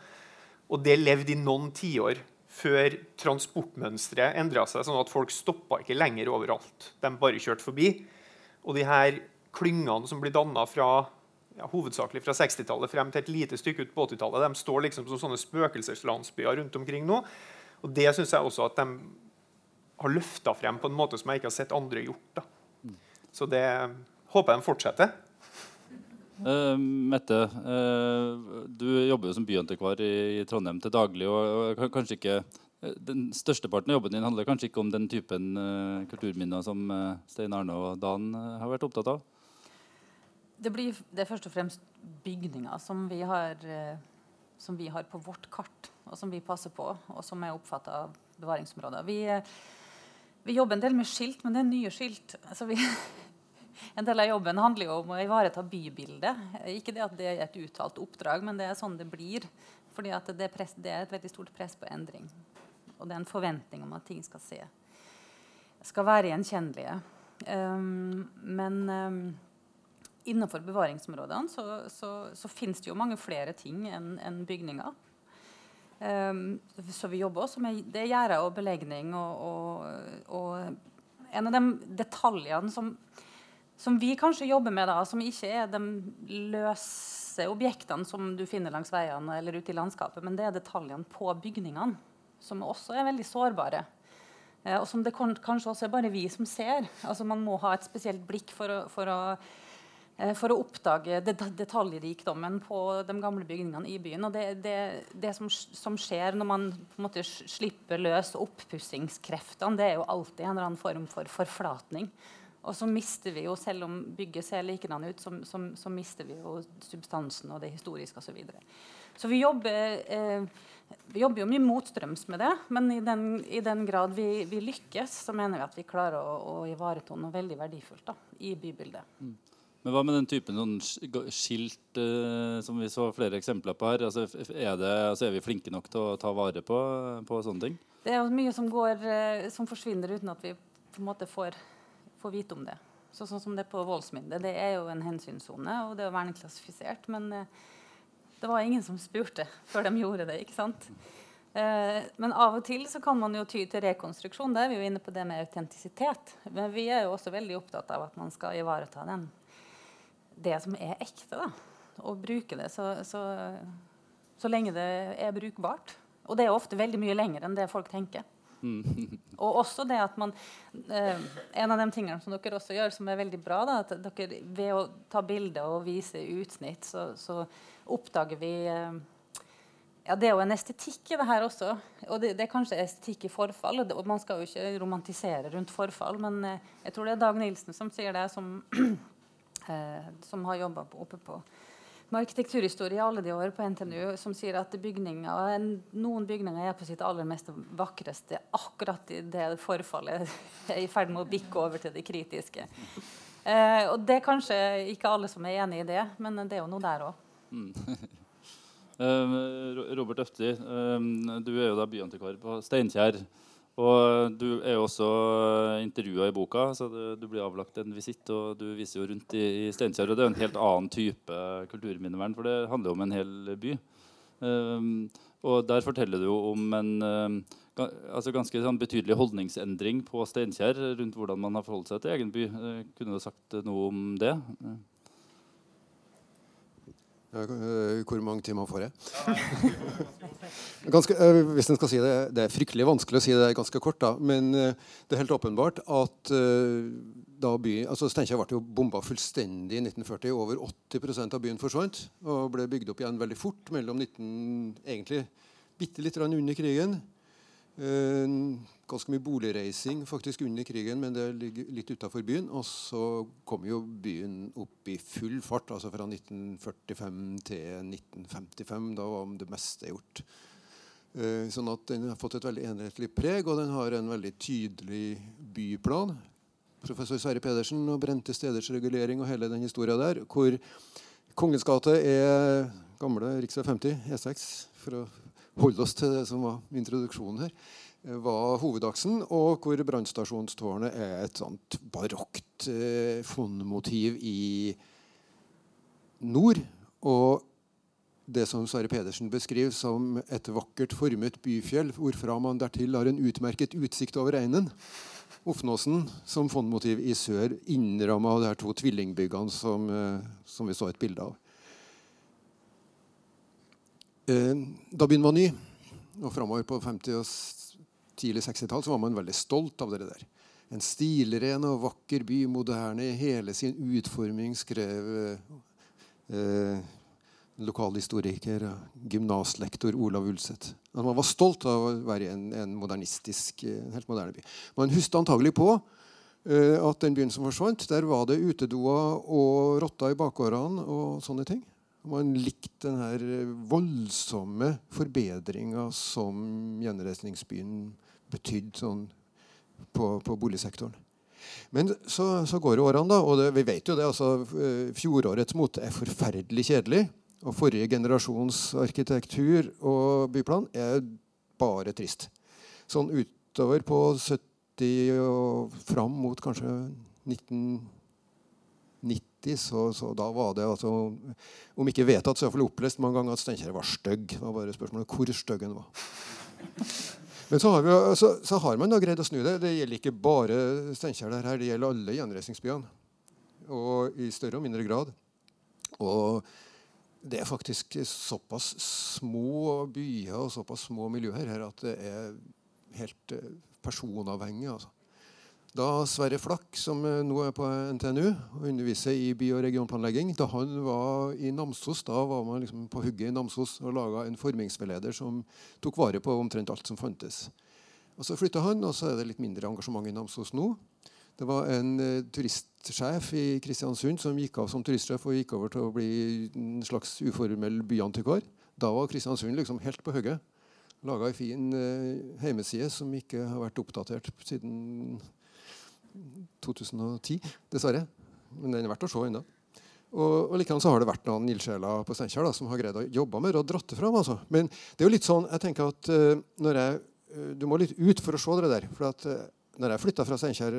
Og det levde i noen tiår før transportmønsteret endra seg, sånn at folk stoppa ikke lenger overalt. De bare kjørte forbi. Og de her klyngene som blir danna fra ja, hovedsakelig fra 60-tallet frem til et lite stykke ut på 80-tallet. De står liksom som sånne spøkelseslandsbyer rundt omkring nå. Og det syns jeg også at de har løfta frem på en måte som jeg ikke har sett andre gjort. Da. Så det håper jeg de fortsetter. Uh, Mette, uh, du jobber jo som byantikvar i, i Trondheim til daglig. og, og kanskje ikke uh, Den størsteparten av jobben din handler kanskje ikke om den typen kulturminner som Stein Arne og Dan har vært opptatt av? Det, blir, det er først og fremst bygninger som vi, har, eh, som vi har på vårt kart, og som vi passer på, og som er oppfatta av bevaringsområder. Vi, eh, vi, jobber en del med skilt, men det er nye skilt. Altså vi, en del av jobben handler jo om å ivareta bybildet. Ikke det at det er et uttalt oppdrag, men det er sånn det blir. Fordi det, det, er et veldig stort press på endring. Og det er en forventning om at ting skal se skal være gjenkjennelige. Um, men um, innenfor bevaringsområdene så, så, så finnes det jo mange flere ting enn en bygninger. Um, så vi jobber også med det gjerder og belegning og, og, og, en av de detaljene som, som, vi kanskje jobber med, da, som ikke er de løse objektene som du finner langs veiene eller ute i landskapet, men det er detaljene på bygningene, som også er veldig sårbare. Eh, og som det kanskje også er bare vi som ser. Altså Man må ha et spesielt blikk for å, for å for å oppdage detaljrikdommen på de gamle bygningene i byen. Og det, det, det som, som, skjer når man på en måte slipper løs oppussingskreftene, det er jo alltid en eller annen form for forflatning. Og så mister vi jo, selv om bygget ser likedan ut, så, så, så, mister vi jo substansen og det historiske osv. Så, videre. så vi jobber, eh, vi jobber jo mye motstrøms med det, men i den, i den grad vi, vi, lykkes, så mener vi at vi klarer å, å ivareta noe veldig verdifullt da, i bybildet. Mm. Men hva med den typen sånn skilt uh, som vi så flere eksempler på her? Altså, er, det, altså, er, vi flinke nok til å ta vare på, på sånne ting? Det er mye som, går, uh, som forsvinner uten at vi på en måte får, får vite om det. Så, sånn som det på voldsmynde. Det er jo en hensynssone, og det er verneklassifisert. Men uh, det var ingen som spurte før de gjorde det. ikke sant? Eh, men av og til så kan man jo ty til rekonstruksjon. Da er vi jo inne på det med autentisitet. Men vi er jo også veldig opptatt av at man skal ivareta den, det som er ekte. da, Og bruke det så, så, så lenge det er brukbart. Og det er ofte veldig mye lenger enn det folk tenker. Og også det at man eh, En av de tingene som dere også gjør, som er veldig bra, da, at dere ved å ta bilder og vise utsnitt, så, så oppdager vi eh, ja, Det er jo en estetikk i det her også. Og det, det er kanskje estetikk i forfall. Og man skal jo ikke romantisere rundt forfall, men eh, jeg tror det er Dag Nilsen som sier det, som, eh, som har jobba oppe på med arkitekturhistorie alle de år på NTNU, som sier at bygninger, noen bygninger er på sitt aller mest vakreste akkurat i det forfallet er i ferd med å bikke over til det kritiske. Eh, og det er kanskje ikke alle som er enig i det, men det er jo noe der òg. Mm. Robert Øfti, du er jo da byantikvar på Steinkjer. Og du er jo også intervjua i boka, så du, du, blir avlagt en visitt. Og du viser jo rundt i, i Steinkjer, og det er jo en helt annen type kulturminnevern, for det handler jo om en hel by. Um, og der forteller du jo om en um, altså ganske sånn betydelig holdningsendring på Steinkjer rundt hvordan man har forholdt seg til egen by. Uh, kunne du sagt noe om det? Uh. Eh, hvor mange timer får jeg? ganske, eh, hvis skal si det, det er fryktelig vanskelig å si det ganske kort, da, men eh, det er helt åpenbart at da byen, altså Steinkjer ble jo bomba fullstendig i 1940. Over 80% av byen forsvant og ble bygd opp igjen veldig fort mellom 19, egentlig bitte litt under krigen Eh, ganske mye boligreising faktisk under krigen, men det ligger litt utafor byen. Og så kom jo byen opp i full fart, altså fra 1945 til 1955. Da var det meste gjort. Eh, sånn at den har fått et veldig enhetlig preg, og den har en veldig tydelig byplan. Professor Sverre Pedersen og brente steders regulering og hele den historia der, hvor Kongens gate er gamle rv. 50, E6, for å holde oss til det som var introduksjonen her, eh, var hovedaksen, og hvor brannstasjonstårnet er et sånt barokt eh, fondmotiv i nord. Og det som Sverre Pedersen beskriver som et vakkert formet byfjell, hvorfra man dertil har en utmerket utsikt over Einen. Ofnåsen som fondmotiv i sør, innramma av de her to tvillingbyggene som, eh, som vi så et bilde av. Eh, da byen var ny, og framover på 50- og tidlig 60-tall, var man veldig stolt av det der. En stilren og vakker by, moderne i hele sin utforming, skrev eh, lokalhistoriker gymnaslektor Olav Ulseth. Man var stolt av å være en, en modernistisk, en helt moderne by. Man husket antagelig på eh, at den byen som forsvant, der var det utedoer og rotter i bakgårdene og sånne ting. Man likte den voldsomme forbedringa som gjenreisningsbyen betydde sånn på, på, boligsektoren. Men så, så, går årene, da, og det, vi vet jo det. altså eh, Fjorårets mote er forferdelig kjedelig. Og forrige generasjons arkitektur og byplan er bare trist. Sånn utover på 70 og fram mot kanskje 1990 så, så, da var det altså, Om ikke vedtatt, så iallfall opplest mange ganger at Steinkjer var stygg. Det var bare spørsmålet hvor stygg han var. Men så har, vi, så, så har, man da greid å snu det. Det gjelder ikke bare Steinkjer. Det gjelder alle gjenreisningsbyene. Og i større og mindre grad. Og det er faktisk såpass små byer og såpass små miljøer her at det er helt eh, personavhengig. altså. Da Sverre Flakk, som eh, nå er på NTNU og underviser i by- og regionplanlegging, da han var i Namsos, da var man liksom på hugget i Namsos og laga en formingsveileder som tok vare på omtrent alt som fantes. Og Så flytta han, og så er det litt mindre engasjement i Namsos nå. Det var en uh, turistsjef i Kristiansund som gikk av som turistsjef og gikk over til å bli en slags uformell byantikvar. Da var Kristiansund liksom helt på hugget. Laga ei en fin heimeside som ikke har vært oppdatert siden 2010, dessverre. Men den er verdt å se ennå. Og, og likevel så har det vært noen ildsjeler på Steinkjer som har greid å jobbe med det og dratt det fram. Altså. Men det er jo litt sånn, jeg tenker at uh, når jeg, uh, Du må litt ut for å se det der. for at uh, når jeg flytta fra Steinkjer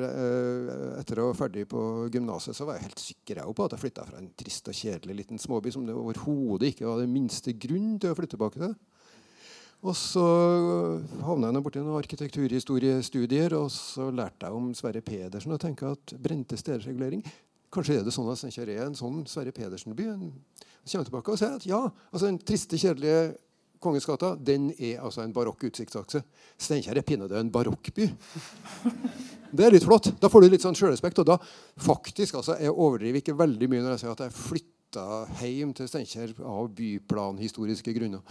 etter å være ferdig på gymnaset, så var jeg helt sikker på at jeg flytta fra en trist og kjedelig liten småby som det overhodet ikke var den minste grunn til å flytte tilbake til. Og så havna jeg borti noen arkitekturhistoriestudier, og så lærte jeg om Sverre Pedersen og tenkte at brente steders Kanskje er det sånn at Steinkjer er en sånn Sverre Pedersen-by. Så kommer jeg tilbake og ser at ja, altså den triste, kjedelige Kongens gata den er altså en barokk utsiktsakse. Steinkjer er pinadø en barokkby. Det er litt flott. Da får du litt sånn sjølrespekt. Og da faktisk, altså, jeg overdriver ikke veldig mye når jeg sier at jeg flytta hjem til Steinkjer av byplanhistoriske grunner.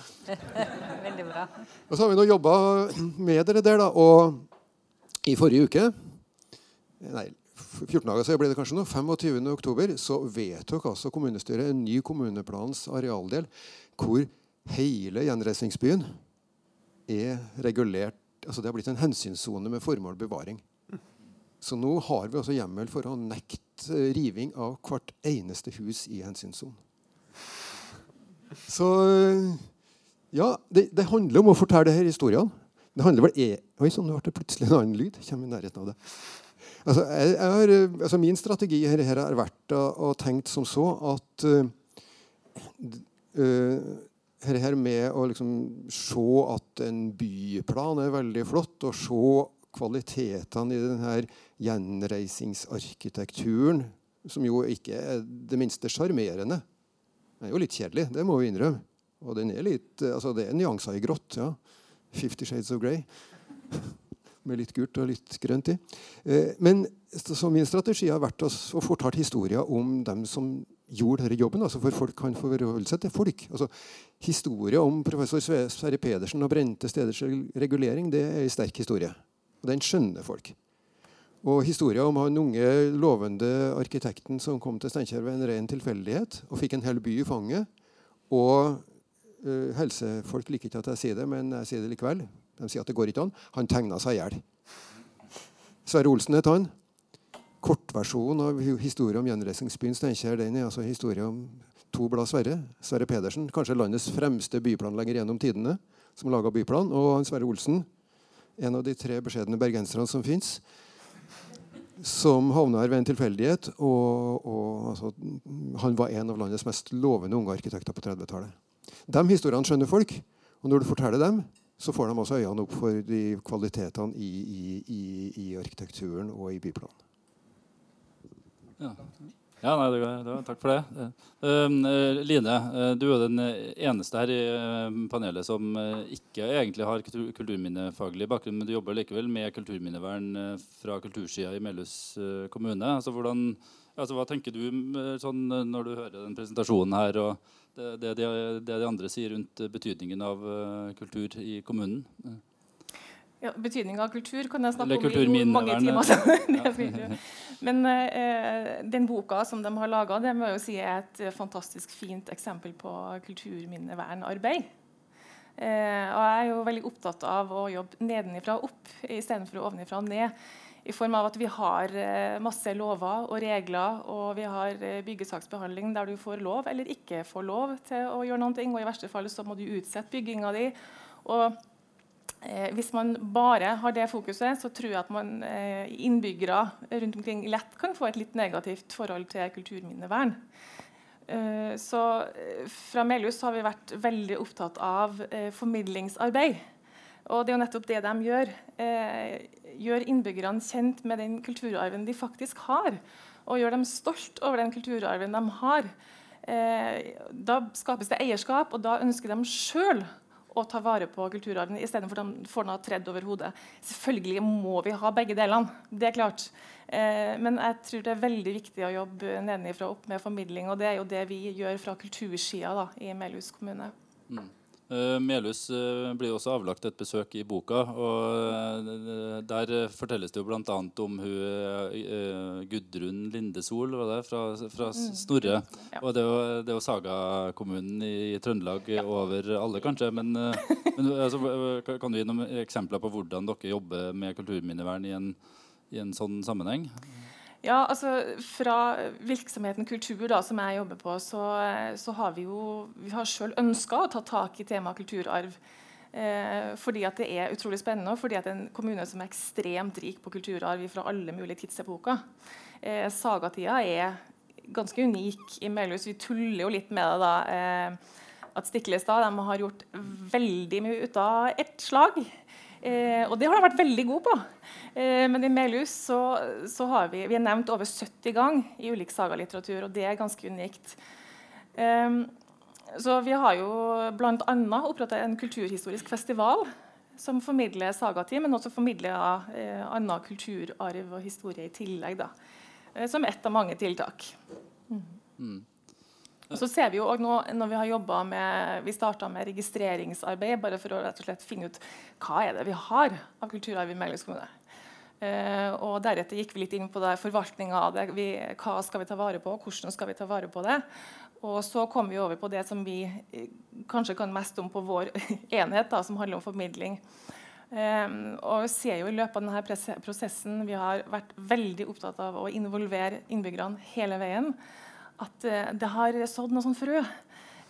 Veldig bra. Og så har vi nå jobba med dere der, da. Og i forrige uke Nei, 14 dager så ble det kanskje nå, 25. oktober, så vedtok altså kommunestyret en ny kommuneplans arealdel hvor hele gjenreisningsbyen er regulert altså Det har blitt en hensynssone med formål bevaring. Så nå har vi altså hjemmel for å nekte riving av hvert eneste hus i hensynssonen. Så ja, det, det, handler om å fortelle disse historiene. Det handler vel e Oi sann, det ble plutselig en annen lyd. Kommer i nærheten av det. Altså, jeg, jeg har, altså Min strategi her, her har vært å, tenke som så at uh, her, her med å liksom se at en byplan er veldig flott, og se kvalitetene i denne gjenreisingsarkitekturen, som jo ikke er det minste sjarmerende. Den er jo litt kjedelig, det må vi innrømme. Og den er litt, altså det er nyanser i grått. ja. Fifty Shades of Grey med litt gult og litt grønt i. Eh, men så min strategi har vært å, fortelle historier om dem som gjorde denne jobben, altså for folk kan forholde seg til folk. Altså, historie om professor Sverre Pedersen og brente steders regulering det er en sterk historie. Og den skjønner folk. Og historien om han unge, lovende arkitekten som kom til Steinkjer ved en ren tilfeldighet og fikk en hel by i fanget. Og uh, helsefolk liker ikke at jeg sier det, men jeg sier det likevel. De sier at det går ikke an. Han tegna seg i hjel. Sverre Olsen het han. Kortversjonen av historien om gjenreisningsbyen Steinkjer den er altså historien om to blad Sverre. Sverre Pedersen, kanskje landets fremste byplanlegger gjennom tidene, som laga byplan. Og Sverre Olsen, en av de tre beskjedne bergenserne som fins. Som havna her ved en tilfeldighet. Og, og altså, han var en av landets mest lovende unge arkitekter på 30-tallet. De historiene skjønner folk. Og når du forteller dem, så får de også øynene opp for de kvalitetene i, i, i, i arkitekturen og i byplanen. Ja. Ja nei, det, det, takk for det. Uh, Line, uh, du er den eneste her i panelet som ikke egentlig har kulturminnefaglig bakgrunn, men du jobber likevel med kulturminnevern fra kultursida i Melhus kommune. Altså, hvordan, altså, hva tenker du sånn, når du hører den presentasjonen her? og det, det, det, de andre sier rundt betydningen av kultur i kommunen? Ja, Betydninga av kultur kan jeg snakke om i mange timer. Men eh, den boka som de har laga, si er et fantastisk fint eksempel på kulturminnevernarbeid. Eh, og jeg er jo veldig opptatt av å jobbe nedenifra og opp istedenfor ovenifra og ned. I form av at vi har eh, masse lover og regler, og vi har eh, byggesaksbehandling der du får lov eller ikke får lov til å gjøre noe. Og i verste fall så må du utsette bygginga di. Og Eh, hvis man bare har det fokuset, så tror jeg at man eh, innbyggere rundt omkring lett kan få et litt negativt forhold til kulturminnevern. Eh, så eh, Fra Melhus har vi vært veldig opptatt av eh, formidlingsarbeid. Og det er jo nettopp det de gjør. Eh, gjør innbyggerne kjent med den kulturarven de faktisk har. Og gjør dem stolt over den kulturarven de har. da skapes det eierskap, og da ønsker de sjøl å ta vare på kulturarven istedenfor at de får noe tredd over hodet. Selvfølgelig må vi ha begge delene. det er klart. Eh, men jeg tror det er veldig viktig å jobbe nedenifra opp med formidling. Og det er jo det vi gjør fra kultursida i Melhus kommune. Mm. Uh, Melhus uh, blir også avlagt et besøk i boka. og uh, Der fortelles det jo bl.a. om hun, Gudrun Lindesol var det, fra, fra mm. Snorre. Ja. og Det er jo, det er jo sagakommunen i Trøndelag ja. over alle, kanskje. Men, men altså, kan du gi noen eksempler på hvordan dere jobber med kulturminnevern i en, i en sånn sammenheng? Ja, altså Fra virksomheten kultur, da, som jeg jobber på, så, så har vi jo vi har sjøl ønska å ta tak i temaet kulturarv. Eh, fordi at det er utrolig spennende, og fordi at det er en kommune som er ekstremt rik på kulturarv fra alle mulige tidsepoker. Eh, sagatida er ganske unik i Melhus. Vi tuller jo litt med det. da. Eh, at Stiklestad har gjort veldig mye ut av ett slag. Eh, og det har de vært veldig gode på. Eh, men i Melhus så, så, har vi, vi er nevnt over 70 ganger i ulik sagalitteratur, og det er ganske unikt. Eh, så vi har jo bl.a. opprettet en kulturhistorisk festival som formidler sagatid, men også formidler eh, annen kulturarv og historie i tillegg. Da, eh, som ett av mange tiltak. Mm. Mm. Og så ser Vi jo nå, når vi har med, vi starta med registreringsarbeid bare for å rett og slett finne ut hva er det vi har av kulturarv i Melhus kommune. Uh, og Deretter gikk vi litt inn på forvaltninga av det. Vi, hva skal vi ta vare på, hvordan skal vi ta vare på det. Og så kom vi over på det som vi eh, kanskje kan mest om på vår enhet, da, som handler om formidling. Um, og vi ser jo i løpet av denne prosessen Vi har vært veldig opptatt av å involvere innbyggerne hele veien at uh, det har sådd noe sånn frø.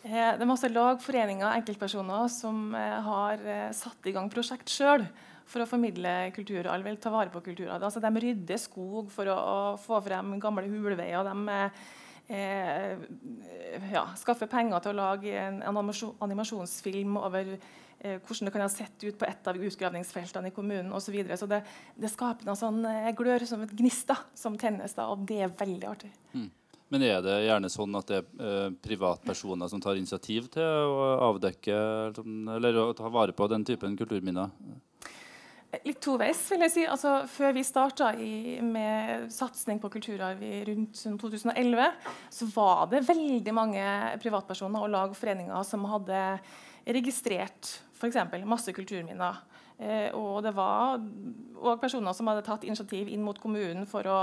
Uh, det er masse lag, foreninger og enkeltpersoner som uh, har satt i gang prosjekt sjøl for å formidle kulturarv eller ta vare på kulturarv. Altså, de rydder skog for å, å få frem gamle hulveier. De ja, skaffer penger til å lage en, animasjonsfilm over eh, hvordan det kan ha sett ut på et av utgravningsfeltene i kommunen osv. Så, videre. så det, det, skaper noe sånn glør som et gnist som tennes, da, og det er veldig artig. Mm. Men er det gjerne sånn at det er eh, privatpersoner som tar initiativ til å avdekke eller å ta vare på den typen kulturminner? Litt toveis, vil jeg si. Altså, før vi starta med satsing på kulturarv i rundt 2011, så var det veldig mange privatpersoner og lag og foreninger som hadde registrert f.eks. masse kulturminner. Eh, og det var òg personer som hadde tatt initiativ inn mot kommunen for å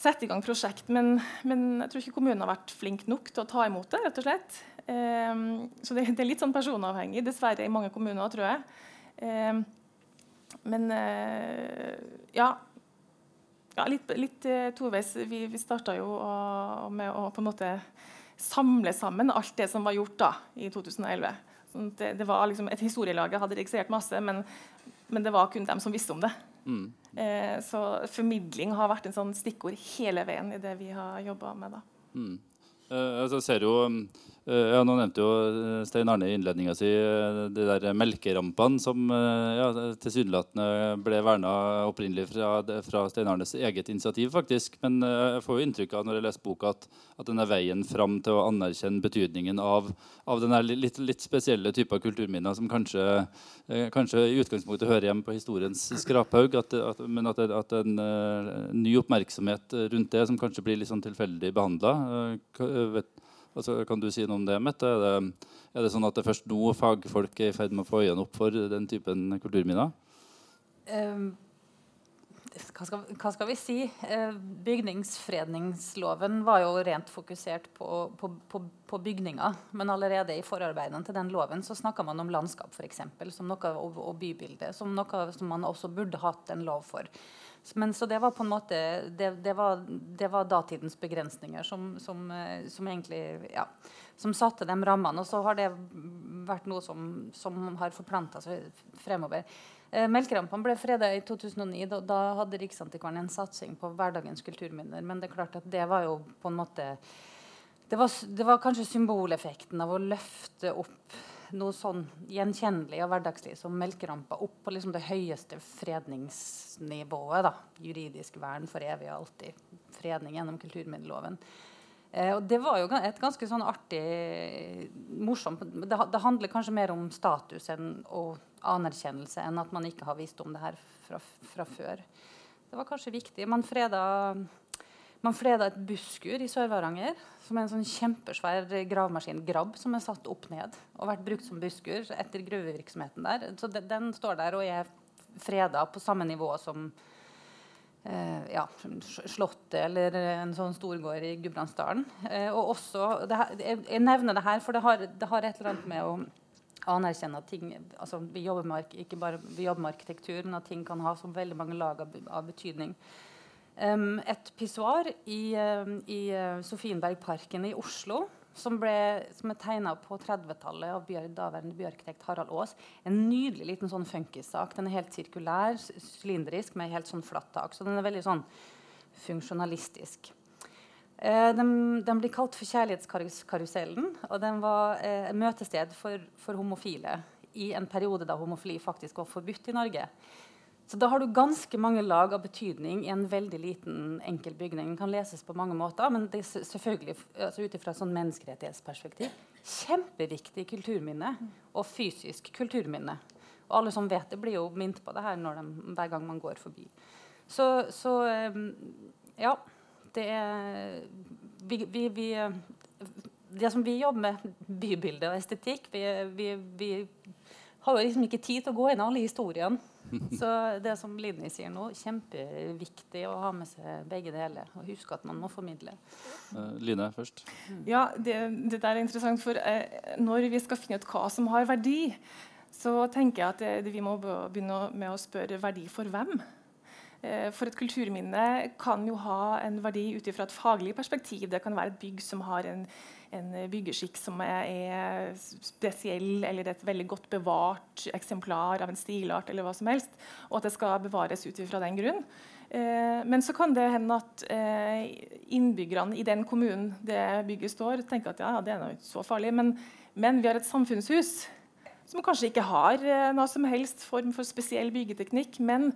sette i gang prosjekt. Men, men, jeg tror ikke kommunen har vært flink nok til å ta imot det. rett og slett. Um, så det, det, er litt sånn personavhengig, dessverre, i mange kommuner, tror jeg. Um, men uh, ja. ja. Litt, litt uh, toveis. Vi, vi starta jo å, med å på en måte samle sammen alt det som var gjort da, i 2011. Sånn det, det, var liksom, Et historielag hadde registrert masse, men, men, det var kun dem som visste om det. Mm. Eh, så formidling har vært en sånn stikkord hele veien i det vi har jobba med. da. Mm. Uh, altså, ser jo Uh, ja, nå nevnte jo eh, Stein Arne i innledninga si uh, de der melkerampene som uh, ja, tilsynelatende ble verna opprinnelig fra, fra, Stein Arnes eget initiativ. faktisk. Men jeg får jo inntrykk av når jeg leser boka at, at denne veien fram til å anerkjenne betydningen av, av denne litt, litt spesielle typer kulturminner som kanskje, kanskje, i utgangspunktet hører hjemme på historiens skraphaug, at, at, men at, at en ny oppmerksomhet rundt det som kanskje blir litt sånn tilfeldig behandla. Altså, kan du si noe om det, Mette? Er det, er det sånn at det først nå fagfolk er i ferd med å få øynene opp for den typen kulturminner? Um, hva, skal, hva, skal, vi si? Uh, bygningsfredningsloven var jo rent fokusert på, på, på, på, bygninger. Men allerede i forarbeidene til den loven så snakka man om landskap for eksempel, som noe, og, og bybilde som noe som man også burde hatt en lov for. Men så det var på en måte Det, det, var, det var, datidens begrensninger som, som, eh, som, egentlig ja, som satte de rammene. Og så har det vært noe som, som har forplanta seg fremover. Eh, Melkerampene ble freda i 2009. Da, da hadde Riksantikvaren en satsing på hverdagens kulturminner. Men det er klart at det var jo på en måte det var, det var kanskje symboleffekten av å løfte opp noe sånn gjenkjennelig og hverdagslig som melkerampa opp på liksom det høyeste fredningsnivået. Da. Juridisk vern for evig og alltid. Fredning gjennom kulturminneloven. Eh, og det var jo et ganske sånn artig, morsomt det, det, handler kanskje mer om status enn, og anerkjennelse enn at man ikke har visst om det her fra, fra før. Det var kanskje viktig. Man freda man freda et busskur i Sør-Varanger, som er en sånn kjempesvær gravemaskin, grabb, som er satt opp ned og vært brukt som busskur etter gruvevirksomheten der. Så de, den står der og er freda på samme nivå som eh, ja, Slottet eller en sånn storgård i Gudbrandsdalen. Eh, og også, her, jeg, nevner det her, for det har, det har, et eller annet med å anerkjenne at ting altså vi, jobber med, ikke bare, vi jobber med arkitektur, men at ting kan ha så veldig mange lag av, av betydning. Et pissoar i, i uh, Sofienbergparken i Oslo. Som, ble, som er tegna på 30-tallet av bjør, daværende byarkitekt Harald Aas. En nydelig liten sånn funkissak. Den er helt sirkulær, sylindrisk, med helt sånn flatt tak. Så den er veldig sånn funksjonalistisk. Eh, den, den, blir kalt for Kjærlighetskarusellen. Og den var eh, møtested for, for, homofile i en periode da homofili faktisk var forbudt i Norge. Så da har du ganske mange lag av betydning i en veldig liten, enkel bygning. Den kan leses på mange måter, men det er selvfølgelig altså ut ifra sånn menneskerettighetsperspektiv kjempeviktig kulturminne og fysisk kulturminne. Og alle som vet det, blir jo minnet på det her de, hver gang man går forbi. Så, så ja. Det er vi, vi, vi, Det som vi jobber med, bybilde og estetikk vi, vi, har jo liksom ikke tid til å gå inn alle historiene. Så det som Linni sier nå, kjempeviktig å ha med seg begge deler. Og huske at man må formidle. Uh, Line først. Ja, det, det der er interessant. For eh, når vi skal finne ut hva som har verdi, så tenker jeg at det, det vi må begynne med å spørre verdi for hvem. Eh, for et kulturminne kan jo ha en verdi ut fra et faglig perspektiv. Det kan være et bygg som har en, en byggeskikk som er, spesiell, eller et veldig godt bevart eksemplar av en stilart, eller hva som helst, og at det skal bevares ut fra den grunn. Eh, men så kan det hende at innbyggerne i den kommunen det bygget står, tenker at ja, det er ikke så farlig. Men, men vi har et samfunnshus som kanskje ikke har eh, noe som helst form for spesiell byggeteknikk, men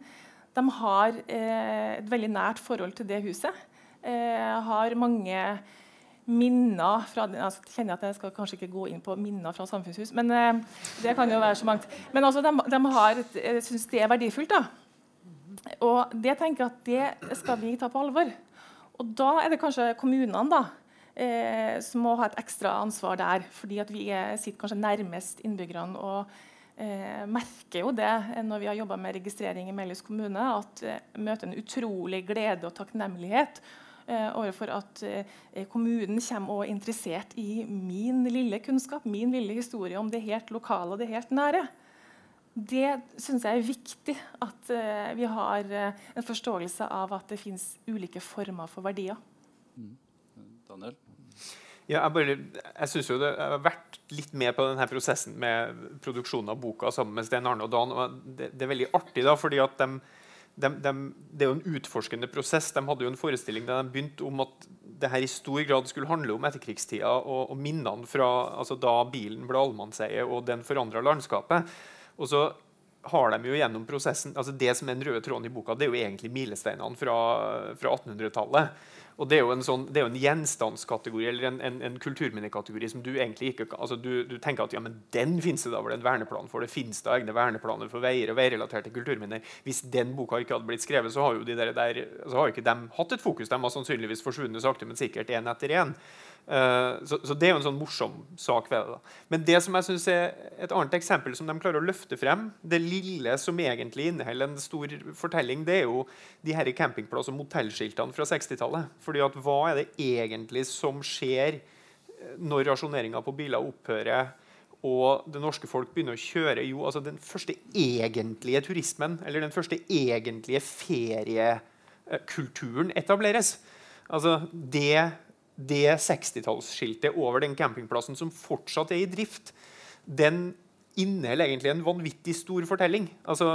de har eh, et veldig nært forhold til det huset. Eh, har mange minner fra altså, kjenner at Jeg skal kanskje ikke gå inn på minner fra samfunnshus, men eh, det kan jo være så mangt. Men altså, de, de har, syns det er verdifullt. da. Og det tenker jeg at det skal vi ta på alvor. Og da er det kanskje kommunene da, eh, som må ha et ekstra ansvar der. fordi vi er, sitter kanskje nærmest innbyggerne og eh, merker jo det når vi har jobba med registrering i Melhus kommune, at eh, møter en utrolig glede og takknemlighet overfor at eh, kommunen kommer og er interessert i min lille kunnskap, min lille historie om det helt lokale og det helt nære. Det syns jeg er viktig at uh, vi har en forståelse av at det finnes ulike former for verdier. Mm. Daniel? Ja, jeg bare, jeg syns jo det, har vært litt med på denne prosessen med produksjonen av boka sammen med Sten Arne og Dan. og Det, det er veldig artig, da, fordi at de, de, de, det er jo en utforskende prosess. De hadde jo en forestilling der de begynte om at det her i stor grad skulle handle om etterkrigstida og, og minnene fra altså da bilen ble allemannseie og den forandra landskapet. Og så har de jo gjennom prosessen altså Det som er den røde tråden i boka, det er jo egentlig milesteinene fra, fra 1800-tallet. Og Det er jo en, sånn, det er jo en gjenstandskategori eller en, en, en, kulturminnekategori som du egentlig ikke altså du, du, tenker at ja, men den finnes det da vel en verneplan for. Det finnes da egne verneplaner for veier og veirelaterte kulturminner. Hvis den boka ikke hadde blitt skrevet, så har jo de der, der så har ikke de hatt et fokus. De har sannsynligvis forsvunnet sakte, men sikkert én etter én. Uh, så, så, det er jo en sånn morsom sak ved det. da. Men det som jeg synes er et annet eksempel som de klarer å løfte frem, det lille som egentlig inneholder en stor fortelling, det er jo de her campingplass- og motellskiltene fra 60-tallet. Fordi at hva er det egentlig som skjer eh, når rasjoneringa på biler opphører? og det norske folk begynner å kjøre jo, altså den første egentlige turismen, eller den første egentlige feriekulturen etableres. Altså det det 60-tallsskiltet over den campingplassen som fortsatt er i drift, den inneholder egentlig en vanvittig stor fortelling. Altså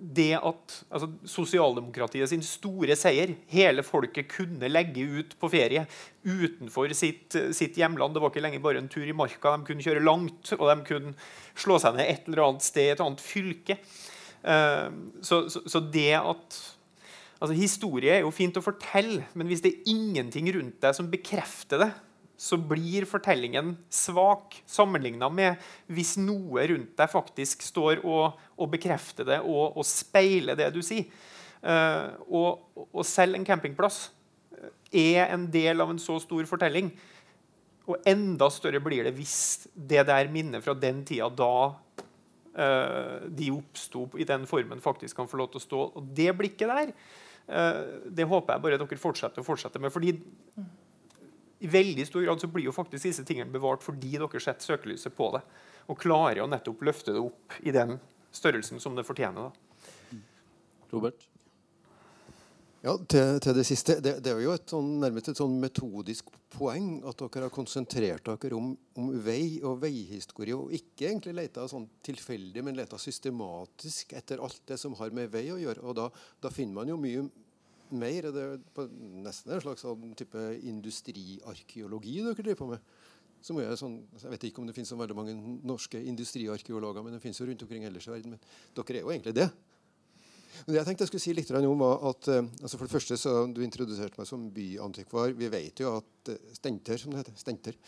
det at altså, Sosialdemokratiet sin store seier Hele folket kunne legge ut på ferie utenfor sitt, sitt, hjemland. Det var ikke lenger bare en tur i marka. De kunne kjøre langt, og de kunne slå seg ned et eller annet sted, et annet fylke. Uh, så, så, så det at Altså, historie er jo fint å fortelle, men hvis det er ingenting rundt deg som bekrefter det, så blir fortellingen svak sammenligna med hvis noe rundt deg faktisk står og, og bekrefter det og, og, speiler det du sier. Uh, og, og, selv en campingplass eh, er en del av en så stor fortelling. Og enda større blir det hvis det der minnet fra den tida da uh, de oppsto i den formen, faktisk kan få lov til å stå. Og det blikket der det håper jeg bare dere fortsetter å fortsette med. fordi i veldig stor grad så blir jo faktisk disse tingene bevart fordi dere setter søkelyset på det. Og klarer å nettopp løfte det opp i den størrelsen som det fortjener. Da. Robert? Ja, til, til, det siste. Det, det er jo et sånn, nærmest et sånn metodisk poeng at dere har konsentrert dere om, om vei og veihistorie, og ikke egentlig leta sånn tilfeldig, men leta systematisk etter alt det som har med vei å gjøre. Og da, da finner man jo mye mer? Er det på nesten en slags sånn type industriarkeologi dere driver på med? Som er sånn, jeg vet ikke om det finnes så veldig mange norske industriarkeologer, men det finnes jo rundt omkring ellers i verden. Men dere er jo egentlig det. Men jeg tenkte jeg skulle si litt om at eh, altså For det første så Du introduserte meg som byantikvar. Vi vet jo at eh, Stenter, som det heter, Stenter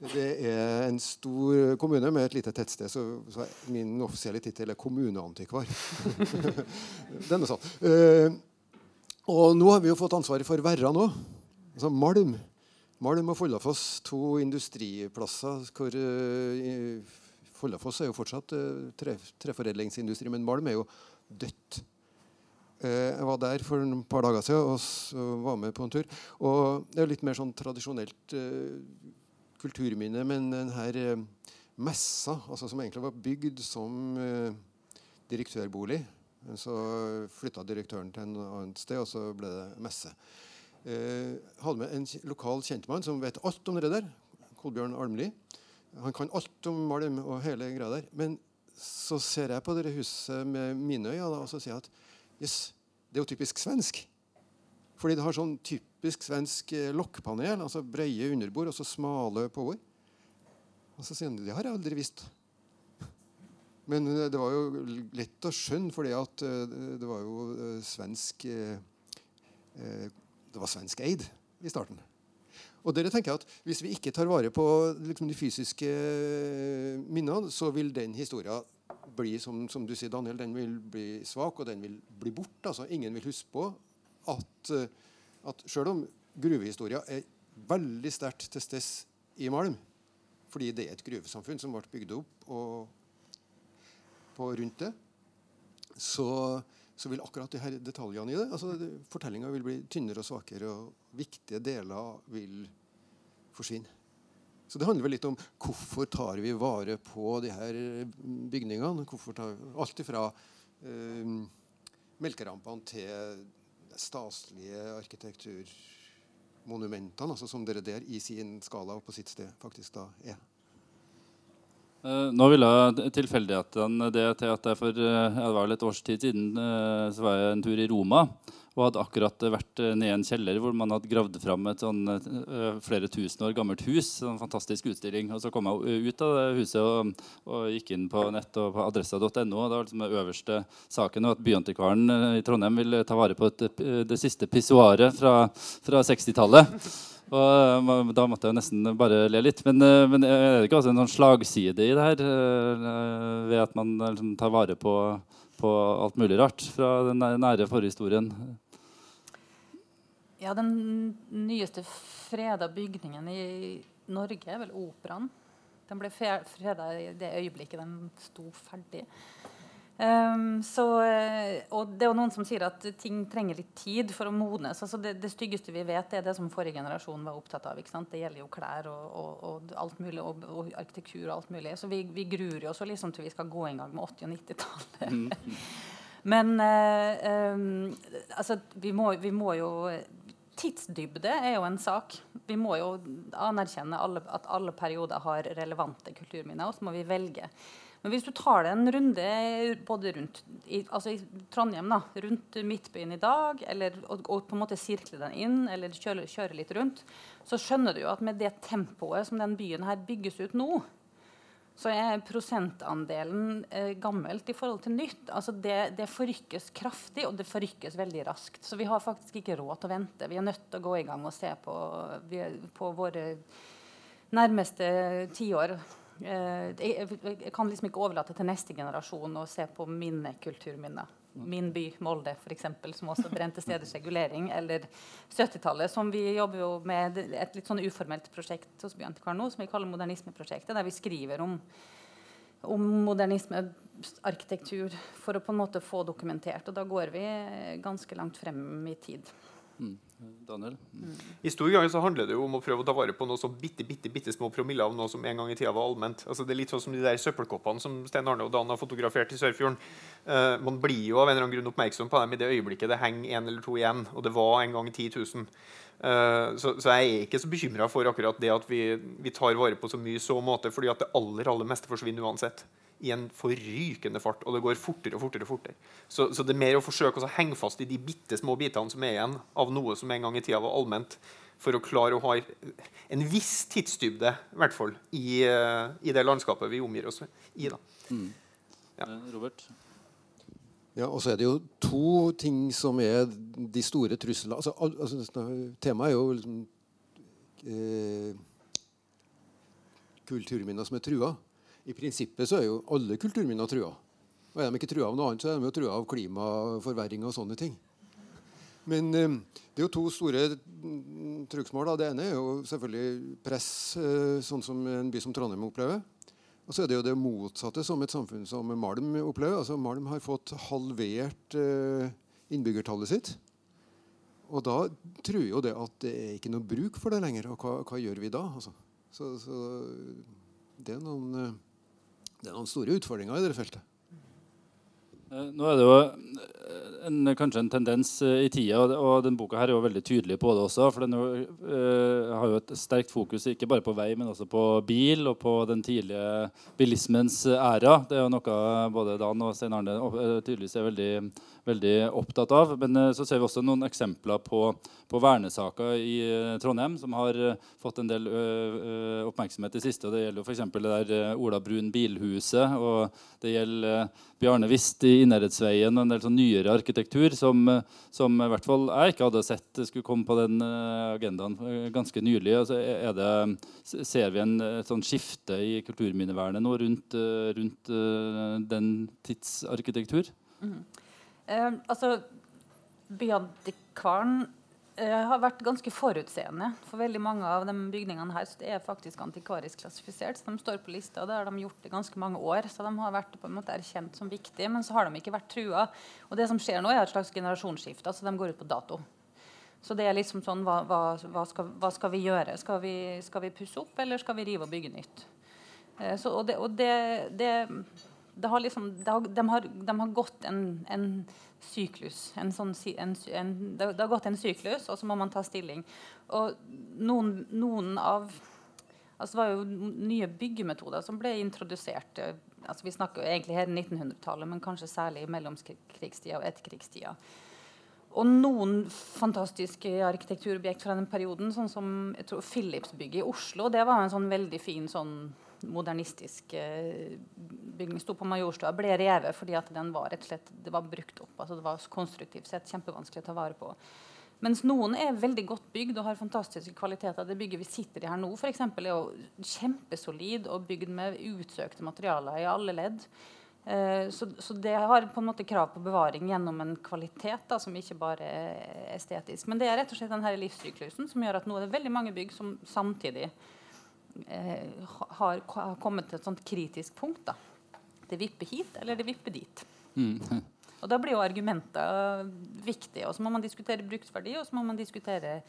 det er en stor kommune med et lite tettsted, så, så min offisielle tittel er kommuneantikvar. Denne sånn. Uh, og nå har vi jo fått ansvaret for Verran òg. Altså Malm. Malm og Follafoss, to industriplasser hvor uh, Follafoss er jo fortsatt uh, tre, treforedlingsindustri, men Malm er jo dødt. Jeg var der for et par dager siden og var med på en tur. Og det er litt mer sånn tradisjonelt kulturminne, men denne eh, messa, altså som egentlig var bygd som eh, direktørbolig Så flytta direktøren til en annet sted, og så ble det messe. Jeg hadde med en lokal kjentmann som vet alt om det der. Kolbjørn Almli. Han kan alt om Malm og hele greia der. Men så ser jeg på det huset med mine øyne og så sier jeg at yes, det er jo typisk svensk. Fordi det har sånn typisk svensk eh, lokkpanel, altså breie underbord og så smale påbord. Og så sier han det har jeg aldri visst. Men eh, det var jo lett å skjønne, fordi at eh, det var jo svensk Det var svensk eid i starten. Og dere tenker at Hvis vi ikke tar vare på liksom, de fysiske minnene, så vil den historien bli som, som, du sier, Daniel, den vil bli svak, og den vil bli borte. Altså, ingen vil huske på at, eh, at selv om gruvehistoria er veldig sterkt til stede i Malm, fordi det er et gruvesamfunn som ble bygd opp og, på rundt det, så, så, vil akkurat de her detaljene i det altså Fortellinga vil bli tynnere og svakere, og viktige deler vil forsvinne. Så det handler vel litt om hvorfor tar vi vare på de her bygningene. Hvorfor tar, alt ifra eh, melkerampene til staselige arkitekturmonumentene, altså som dere der i sin skala og på sitt sted faktisk da er. Uh, nå ville tilfeldighetene det til at jeg for uh, det var et års tid siden så var jeg en tur i Roma og hadde akkurat vært nede i en kjeller hvor man hadde gravd fram et sånn, flere tusen år gammelt hus. En fantastisk utstilling. Og så kom jeg ut av det huset og, og gikk inn på nett og på adressa.no. Det var liksom den øverste saken at Byantikvaren i Trondheim ville ta vare på et, det siste pissoaret fra, fra 60-tallet. Og Da måtte jeg nesten bare le litt. Men, men er det ikke også en sånn slagside i det her? Ved at man liksom tar vare på på alt mulig rart fra den nære forhistorien. Ja, den nyeste freda bygningen i Norge er vel Operaen. Den ble freda i det øyeblikket den sto ferdig. Um, så, eh, og det er jo noen som sier at ting trenger litt tid for å modnes. Altså det, det, styggeste vi vet, er det som forrige generasjon var opptatt av. Det gjelder jo klær og, og, og alt mulig, og, og, arkitektur og alt mulig. Så vi, vi gruer oss liksom til vi skal gå en gang med 80- og 90-tallet. Mm. Men uh, um, altså, vi må, vi må jo Tidsdybde er jo en sak. Vi må jo anerkjenne alle, at alle perioder har relevante kulturminner, og så må vi velge. Men hvis du tar deg en runde både rundt i, altså i Trondheim, da, rundt Midtbyen i dag, eller, og, og, på en måte sirkle den inn, eller kjøre, kjøre, litt rundt, så skjønner du jo at med det tempoet som den byen her bygges ut nå, så er prosentandelen eh, gammelt i forhold til nytt. Altså det, det, forrykkes kraftig, og det forrykkes veldig raskt. Så vi har faktisk ikke råd til å vente. Vi er nødt til å gå i gang og se på, på våre nærmeste tiår. Eh, jeg, kan liksom ikke overlate til neste generasjon å se på mine kulturminner. Min by, Molde, for eksempel, som også brente steders regulering. Eller 70-tallet, som vi jobber jo med et litt sånn uformelt prosjekt hos Byantikvaren nå, som vi kaller Modernismeprosjektet, der vi skriver om, om modernismearkitektur for å på en måte få dokumentert. Og da går vi ganske langt frem i tid. Mm. Daniel? Mm. I stor grad så handler det jo om å prøve å ta vare på noe så bitte, bitte, bitte små promiller av noe som en gang i tida var allment. Altså det er litt sånn som de der søppelkoppene som Sten Arne og Dan har fotografert i Sørfjorden. Uh, man blir jo av en eller annen grunn oppmerksom på dem i det øyeblikket det henger en eller to igjen. Og det var en gang 10 000. Uh, så, så, jeg er ikke så bekymra for akkurat det at vi, vi, tar vare på så mye i så måte, fordi at det aller, aller meste forsvinner uansett. I en forrykende fart, og det går fortere og fortere. og fortere. Så, så det er mer å forsøke å henge fast i de bitte små bitene som er igjen av noe som en gang i tida var allment, for å klare å ha en viss tidsdybde i hvert fall, i, uh, i det landskapet vi omgir oss i. da. Mm. Ja. Eh, Robert? Ja, og så er det jo to ting som er de store truslene. Altså, altså, temaet er jo liksom, eh, kulturminner som er trua. I prinsippet så er jo alle kulturminner trua. Og er de ikke trua av noe annet, så er de jo trua av klimaforverring og sånne ting. Men eh, det er jo to store mm, trugsmål. Det ene er jo selvfølgelig press, eh, sånn som en by som Trondheim opplever. Og så er det jo det motsatte som et samfunn som Malm opplever. Altså Malm har fått halvert eh, innbyggertallet sitt. Og da tror jo det at det er ikke noe bruk for det lenger. Og hva, hva gjør vi da? Altså? Så, så det, er noen, det er noen store utfordringer i det feltet. Eh, nå er det jo eh, en, kanskje en tendens eh, i tida, og den boka her er jo veldig tydelig på det også. For den jo, eh, har jo et sterkt fokus ikke bare på vei, men også på bil og på den tidlige bilismens æra. Det er jo noe både Dan og Stein Arne tydeligvis er veldig, veldig opptatt av. Men uh, så ser vi også noen eksempler på, på vernesaker i uh, Trondheim som har fått en del oppmerksomhet i siste. og Det gjelder f.eks. det der Ola Brun bilhuset, og det gjelder Bjarne Wist i Innherredsveien og en del sånn nyere arkitektur som, som, i hvert fall jeg ikke hadde sett skulle komme på den eh, agendaen eh, ganske nylig. Altså, det, ser vi en, et sånn skifte i kulturminnevernet nå rundt, eh, rundt den tidsarkitektur? Mm. Eh, altså, Byantikvaren Eh, har vært ganske forutseende. For veldig mange av de bygningene her Så det er faktisk antikvarisk klassifisert. Så de står på lista, det har de gjort i ganske mange år. Så de har vært på en måte erkjent som viktige, men så har de ikke vært trua. Og det som skjer nå, er et slags generasjonsskifte. Altså de går ut på dato. Så det er liksom sånn Hva, hva, hva, skal, hva skal, vi gjøre? Skal vi, skal vi, pusse opp, eller skal vi rive og bygge nytt? Eh, så, og det, og det det har liksom, har, de, har, de, har, gått en, en syklus. En sånn, en, det, har gått en syklus, og så må man ta stilling. Og noen, noen av altså Det var jo nye byggemetoder som ble introdusert. altså Vi snakker jo egentlig her 1900-tallet, men kanskje særlig i mellomkrigstida og etterkrigstida. Og noen fantastiske arkitekturobjekt fra den perioden, sånn som jeg tror Philips-bygget i Oslo, det var en sånn veldig fin sånn modernistisk eh, bygning sto på Majorstua, ble revet fordi at den var rett og slett det var brukt opp. altså Det var konstruktivt sett kjempevanskelig å ta vare på. Mens noen er veldig godt bygd og har fantastiske kvaliteter. Det bygget vi sitter i her nå, for eksempel, er jo kjempesolid og bygd med utsøkte materialer i alle ledd. Eh, så, så, det har på en måte krav på bevaring gjennom en kvalitet da, som ikke bare er estetisk. Men det er rett og slett denne livssyklusen som gjør at nå er det veldig mange bygg som samtidig har, har, kommet til et sånt kritisk punkt. da. Det vipper hit, eller det vipper dit. Mm. Og Da blir jo argumenter viktige. Og så må man diskutere bruksverdi, og så må man diskutere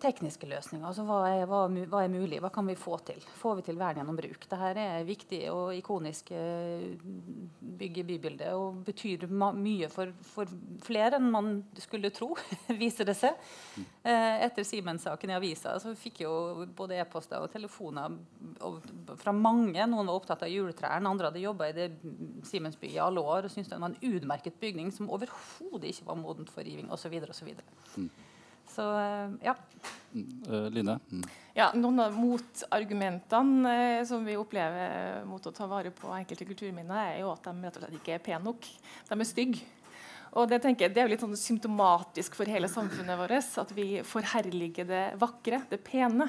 tekniske løsninger. Altså hva er, hva, hva er, mulig? Hva kan vi få til? Får vi til vern gjennom bruk? Dette er viktig og ikonisk eh, bygg i bybildet og betyr mye for, for, flere enn man skulle tro, viser det seg. Eh, etter Siemens-saken i avisa så fikk jo både e-poster og telefoner fra mange. Noen var opptatt av juletrærne, andre hadde jobba i det Siemens-bygget i alle år og syntes det var en utmerket bygning som overhodet ikke var modent for riving osv. osv. Mm. Så eh, ja. Uh, Line? Mm. Ja, Noen av motargumentene eh, som vi opplever mot å ta vare på enkelte kulturminner, er jo at de rett og slett ikke er pene nok. De er stygge. Og det, tenker jeg, det er jo litt sånn symptomatisk for hele samfunnet vårt at vi forherliger det vakre, det pene.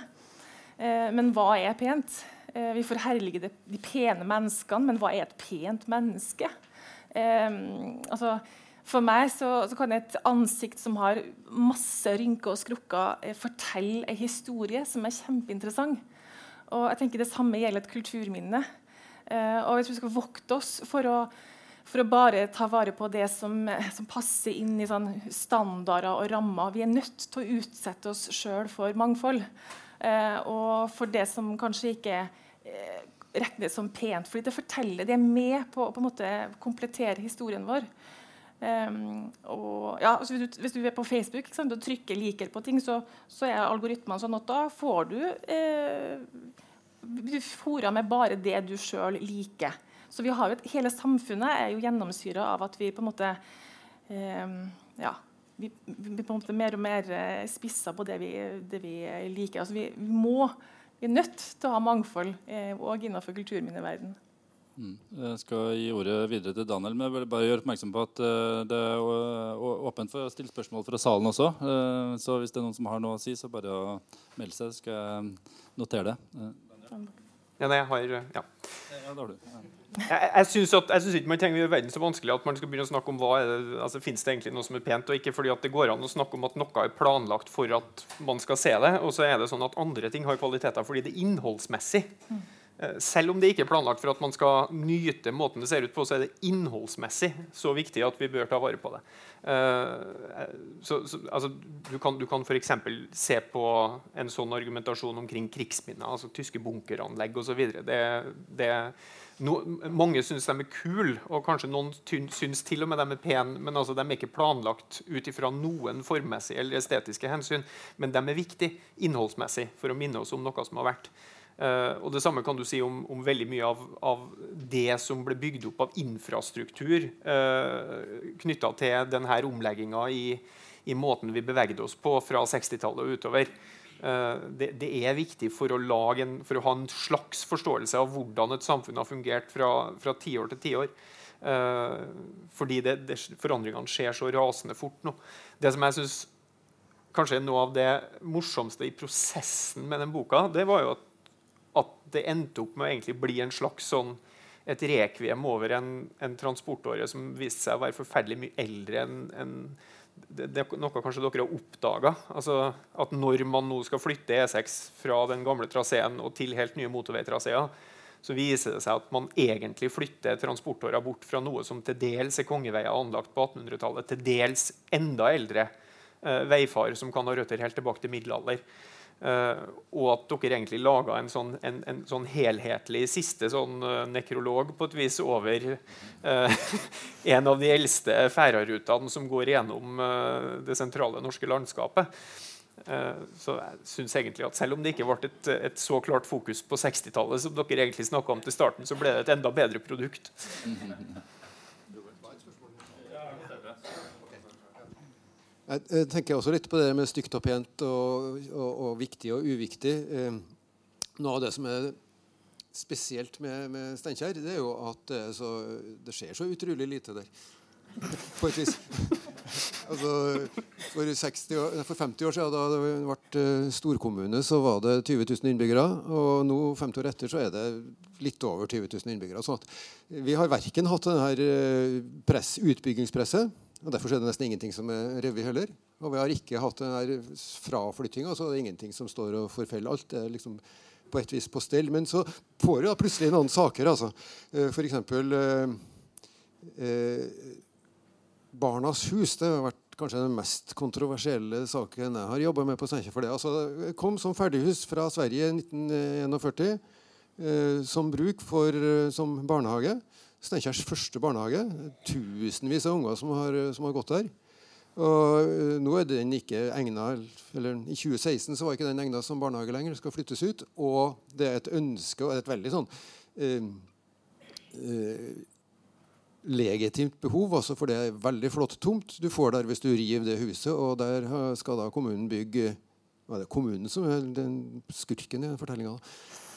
Eh, men hva er pent? Eh, vi forherliger det, de pene menneskene, men hva er et pent menneske? Eh, altså, for meg så, så, kan et ansikt som har masse rynker og skrukker, eh, fortelle en historie som er kjempeinteressant. Og jeg tenker Det samme gjelder et kulturminne. Eh, og hvis vi skal vokte oss for å, for å bare ta vare på det som, som passer inn i sånn standarder og rammer Vi er nødt til å utsette oss sjøl for mangfold. Eh, og for det som kanskje ikke eh, regnes som pent. fordi det forteller, det er med på å på komplettere historien vår. Um, og, ja, altså hvis, du, hvis, du, er på Facebook sant, og trykker 'liker' på ting, så, så er algoritmene sånn at da får du eh, fora med bare det du sjøl liker. Så vi har jo et, hele samfunnet er jo gjennomsyra av at vi på en måte eh, ja, vi, vi, på en måte mer og mer spisser spissa på det vi, det vi liker. Altså vi, vi, må, vi er nødt til å ha mangfold òg eh, innenfor kulturminneverdenen. Mm. Jeg skal gi ordet videre til Daniel, men jeg vil bare gjøre oppmerksom på at uh, det er åpent for å stille spørsmål fra salen også. Uh, så hvis det er noen som har noe å si, så bare å melde seg, skal jeg notere det. Uh, ja, nei, jeg har. Ja. Jeg, jeg syns ikke man trenger å gjøre verden så vanskelig at man skal begynne å snakke om hva er det, altså finnes det egentlig noe som er pent, og ikke fordi at det går an å snakke om at noe er planlagt for at man skal se det, og så er det sånn at andre ting har kvaliteter fordi det er innholdsmessig. Mm. Selv om det ikke er planlagt for at man skal nyte måten det ser ut på, så er det innholdsmessig så viktig at vi bør ta vare på det. Uh, så, så, altså, du kan, du kan f.eks. se på en sånn argumentasjon omkring krigsminner, altså tyske bunkeranlegg osv. No, mange syns de er kule, og kanskje noen syns til og med de er pene, men altså, de er ikke planlagt ut ifra noen formmessige eller estetiske hensyn. Men de er viktige innholdsmessig for å minne oss om noe som har vært. Uh, og Det samme kan du si om, om veldig mye av, av, det som ble bygd opp av infrastruktur uh, eh, knytta til denne omlegginga i, i, måten vi bevegde oss på fra 60-tallet og utover. Uh, det, det, er viktig for å, en, for å, ha en slags forståelse av hvordan et samfunn har fungert fra, fra tiår til tiår. Uh, fordi det, det, forandringene skjer så rasende fort nå. Det som jeg synes kanskje er noe av det morsomste i prosessen med den boka, det var jo at, at det endte opp med å bli en slags sånn et rekviem over en, en transportåre som viste seg å være forferdelig mye eldre enn en, det, det, noe kanskje dere har oppdaga. Altså at når man nå skal flytte E6 fra den gamle traseen og til helt nye motorveitraseer, så viser det seg at man egentlig flytter transportåra bort fra noe som til dels er kongeveier anlagt på 1800-tallet, til dels enda eldre eh, veifar som kan ha røtter helt tilbake til middelalder. Uh, og at dere egentlig laga en, sånn, en, en sånn helhetlig siste sånn uh, nekrolog på et vis over uh, en av de eldste færarutene som går gjennom det sentrale norske landskapet. så jeg synes egentlig at Selv om det ikke ble et, et så klart fokus på 60-tallet, som dere egentlig snakka om til starten, så ble det et enda bedre produkt. Jeg, tenker også litt på det med stygt og pent og, og, og viktig og uviktig. Eh, noe av det som er spesielt med, med Steinkjer, det er jo at så, det skjer så utrolig lite der. På et vis. altså, for, 60 år, for, 50 år siden, da det ble eh, storkommune, så var det 20 000 innbyggere. Og nå, 50 år etter, så er det litt over 20 000 innbyggere. Så vi har verken hatt denne eh, press, utbyggingspresset og Derfor er det nesten ingenting som er revet heller. Og vi har ikke hatt den fraflyttinga, så det er ingenting som står og forfeller. Alt Det er liksom på et vis på stell. Men så får vi da plutselig noen saker. altså. Eh, F.eks. Eh, eh, Barnas hus. Det har vært kanskje den mest kontroversielle saken jeg har jobba med på Steinkjer. for det. Altså, det kom som ferdighus fra Sverige i 1941 eh, som bruk for, eh, som barnehage. Steinkjers første barnehage. Tusenvis av unger som har, som har gått der. Og uh, nå er den ikke egnet, eller I 2016 så var ikke den egna som barnehage lenger. skal flyttes ut. Og det er et ønske og et veldig sånn eh, eh, legitimt behov, altså for det er veldig flott tomt du får der hvis du river det huset. Og der skal da kommunen bygge Hva er det kommunen som er den skurken i fortellinga?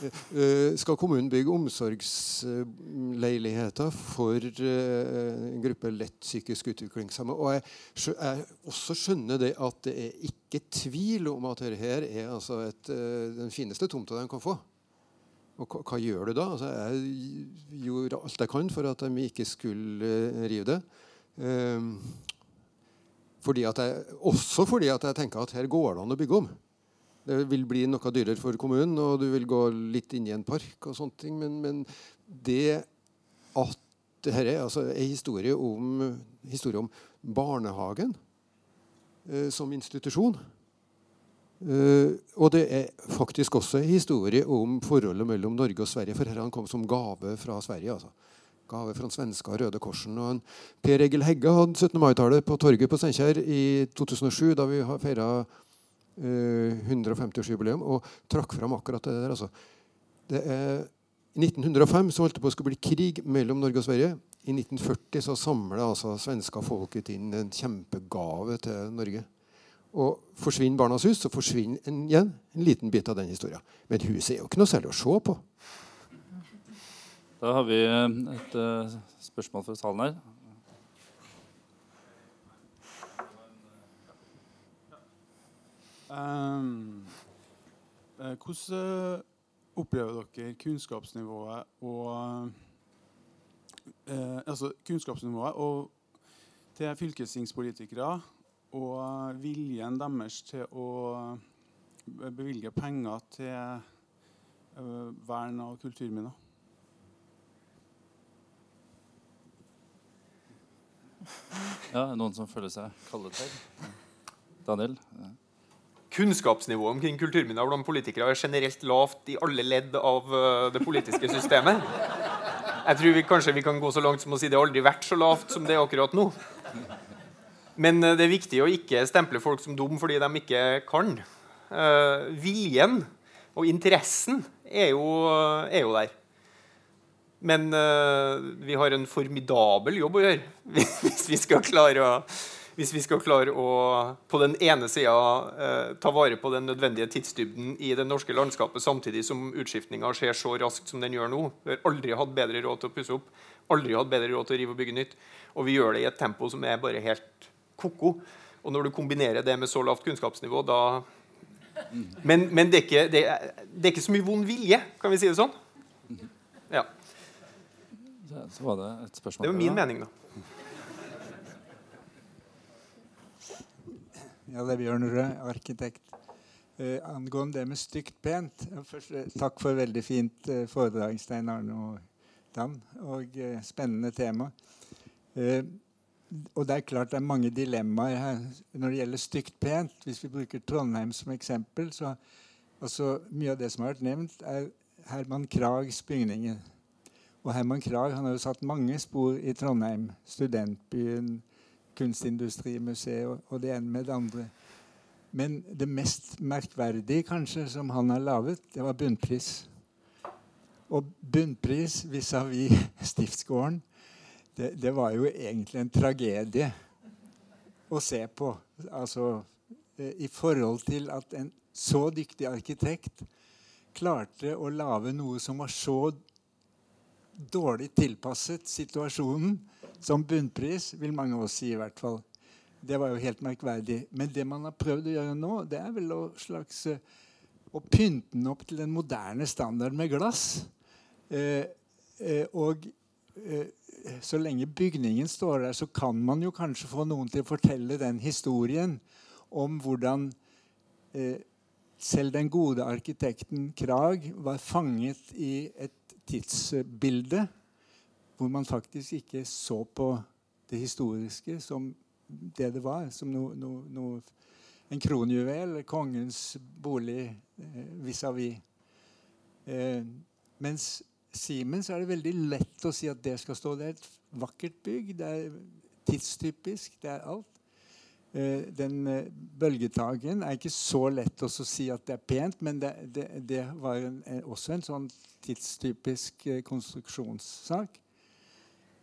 Eh, skal kommunen bygge omsorgsleiligheter for eh, en gruppe lett psykisk utviklingshemmede. Og jeg, jeg, også skjønner det at det er ikke tvil om at dette her er altså et, eh, den fineste tomta de kan få. Og hva, gjør du da? Altså, jeg gjorde alt jeg kan for at de ikke skulle rive det. Fordi jeg, også fordi at jeg tenker at her går det an å bygge om. Det vil bli noe dyrere for kommunen, og du vil gå litt inn i en park og sånne ting. Men, men det at dette er altså en historie om, historie om barnehagen eh, som institusjon. Eh, og det er faktisk også en historie om forholdet mellom Norge og Sverige. For dette kom som gave fra Sverige. altså. Gave fra svenske Røde Korsen. Og en per Egil Hegge hadde 17. mai-tallet på torget på Steinkjer i 2007, da vi feira 150-årsjubileum, eh, og trakk fram akkurat det der. Altså. Det er I 1905 så holdt det på å bli krig mellom Norge og Sverige. I 1940 så samla altså svenska folket inn en kjempegave til Norge. Og forsvinner Barnas hus, så forsvinner en, igjen en liten bit av den historia. Men huset er jo ikke noe særlig å se på. Da har vi et uh, spørsmål fra salen her. Um, hvordan opplever dere kunnskapsnivået og eh, altså kunnskapsnivået og til fylkestingspolitikere og viljen deres til å bevilge penger til uh, vern av kulturminner? Ja, Noen som føler seg kallet her? Daniel? Ja. Kunnskapsnivået omkring kulturminner blant politikere er generelt lavt i alle ledd av uh, det politiske systemet. Jeg tror vi kanskje vi kan gå så langt som å si det har aldri vært så lavt som det er akkurat nå. Men uh, det er viktig å ikke stemple folk som dum fordi de ikke kan. Uh, viljen og interessen er jo, er jo der. Men vi har en formidabel jobb å gjøre hvis vi skal klare å hvis vi skal klare å på den ene sida eh, ta vare på den nødvendige tidsdybden i det norske landskapet, samtidig som utskiftninga skjer så raskt som den gjør nå. Vi har aldri hatt bedre råd til å pusse opp, aldri hatt bedre råd til å rive og bygge nytt. Og vi gjør det i et tempo som er bare helt ko-ko. Og når du kombinerer det med så lavt kunnskapsnivå, da Men, men det, er ikke, det, er, det, er ikke, så mye vond vilje, kan vi si det sånn? Ja. Så var det et spørsmål. Det var min mening, da. Ja, det er Bjørn Røe, arkitekt. Eh, angående det med stygt pent først, eh, Takk for veldig fint eh, foredrag, Stein Arne og Dan. Og eh, spennende tema. Eh, og det er klart det er mange dilemmaer her når det gjelder stygt pent. Hvis vi bruker Trondheim som eksempel, så altså, mye av det som har vært nevnt, er Herman Krags bygninger. Og Herman Krag han har jo satt mange spor i Trondheim. Studentbyen, Kunstindustrimuseet og, det ene med det andre. Men det mest merkverdige kanskje som han har laget, det var bunnpris. Og bunnpris vis-à-vis -vis Stiftsgården, det, det, var jo egentlig en tragedie å se på. Altså i forhold til at en så dyktig arkitekt klarte å lage noe som var så dårlig tilpasset situasjonen som bunnpris, vil mange av oss si i hvert fall. Det var jo helt merkverdig. Men det man har prøvd å gjøre nå, det er vel å slags uh, å pynte den opp til den moderne standard med glass. Eh, eh, og så lenge bygningen står der, så kan man jo kanskje få noen til å fortelle den historien om hvordan selv den gode arkitekten Krag var fanget i et tidsbilde hvor man faktisk ikke så på det historiske som det det var. Som no, no, no, en kronjuvel, kongens bolig eh, vis-à-vis. Eh, mens Siemens er det veldig lett å si at det skal stå. Det er et vakkert bygg. Det er tidstypisk. Det er alt. Eh, den eh, bølgetagen er ikke så lett å si at det er pent, men det, det, det var en, også en sånn tidstypisk eh, konstruksjonssak.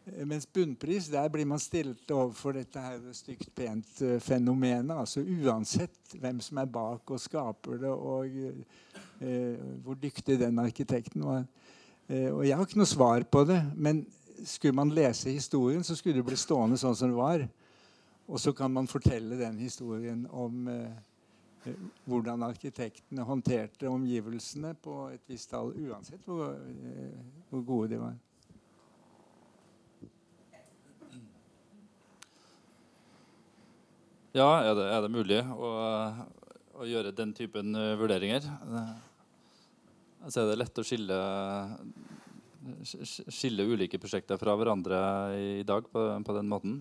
Eh, mens bunnpris, der blir man stilt overfor dette her stygt pent-fenomenet. Eh, altså Uansett hvem som er bak og skaper det, og eh, hvor dyktig den arkitekten var. Eh, og Jeg har ikke noe svar på det, men skulle man lese historien, så skulle det bli stående sånn som det var. Og så kan man fortelle den historien om eh, hvordan arkitektene håndterte omgivelsene på et visst tall, uansett hvor, eh, hvor gode de var. Ja, er det, er det mulig å, å, gjøre den typen uh, vurderinger? Altså er det lett å skille, skille ulike prosjekter fra hverandre i dag på, på den måten?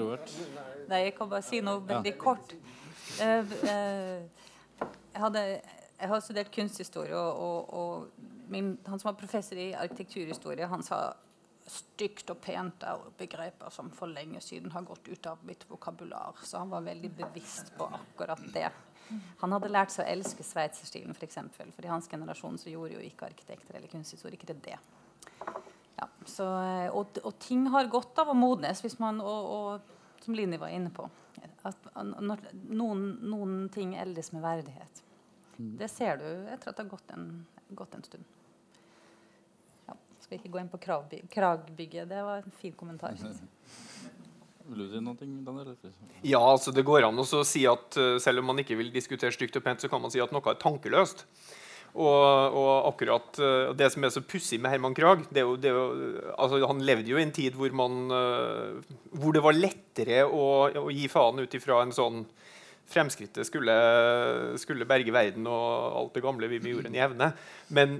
Robert? Nei, jeg kan bare si noe veldig ja. kort. Uh, uh, jeg, hadde, jeg, har studert kunsthistorie, og, og, og min, han som var professor i arkitekturhistorie, han sa stygt og pent er begreper som for lenge siden har gått ut av mitt vokabular. Så han var veldig bevisst på akkurat det. Han hadde lært seg å elske sveitserstilen, f.eks. For eksempel, for i hans generasjon så gjorde jo ikke arkitekter eller kunsthistorikere det. Så, og, og, ting har godt av å modnes, hvis man, og, og som Lini var inne på. At når noen, noen ting eldes med verdighet. Mm. Det ser du etter at det har gått en, gått en stund. Ja, skal ikke gå inn på kragbygget. Det var en fin kommentar. Vil du si noe, Daniel? Ja, altså det går an å si at uh, selv om man ikke vil diskutere stygt og pent, så kan man si at noe er tankeløst. Og, og akkurat uh, Det som er så pussig med Herman Krag jo, jo, altså Han levde jo i en tid hvor, man, uh, hvor det var lettere å, å gi faen ut ifra en sånn Fremskrittet skulle, skulle berge verden og alt det gamle vi med jorden i evne. Men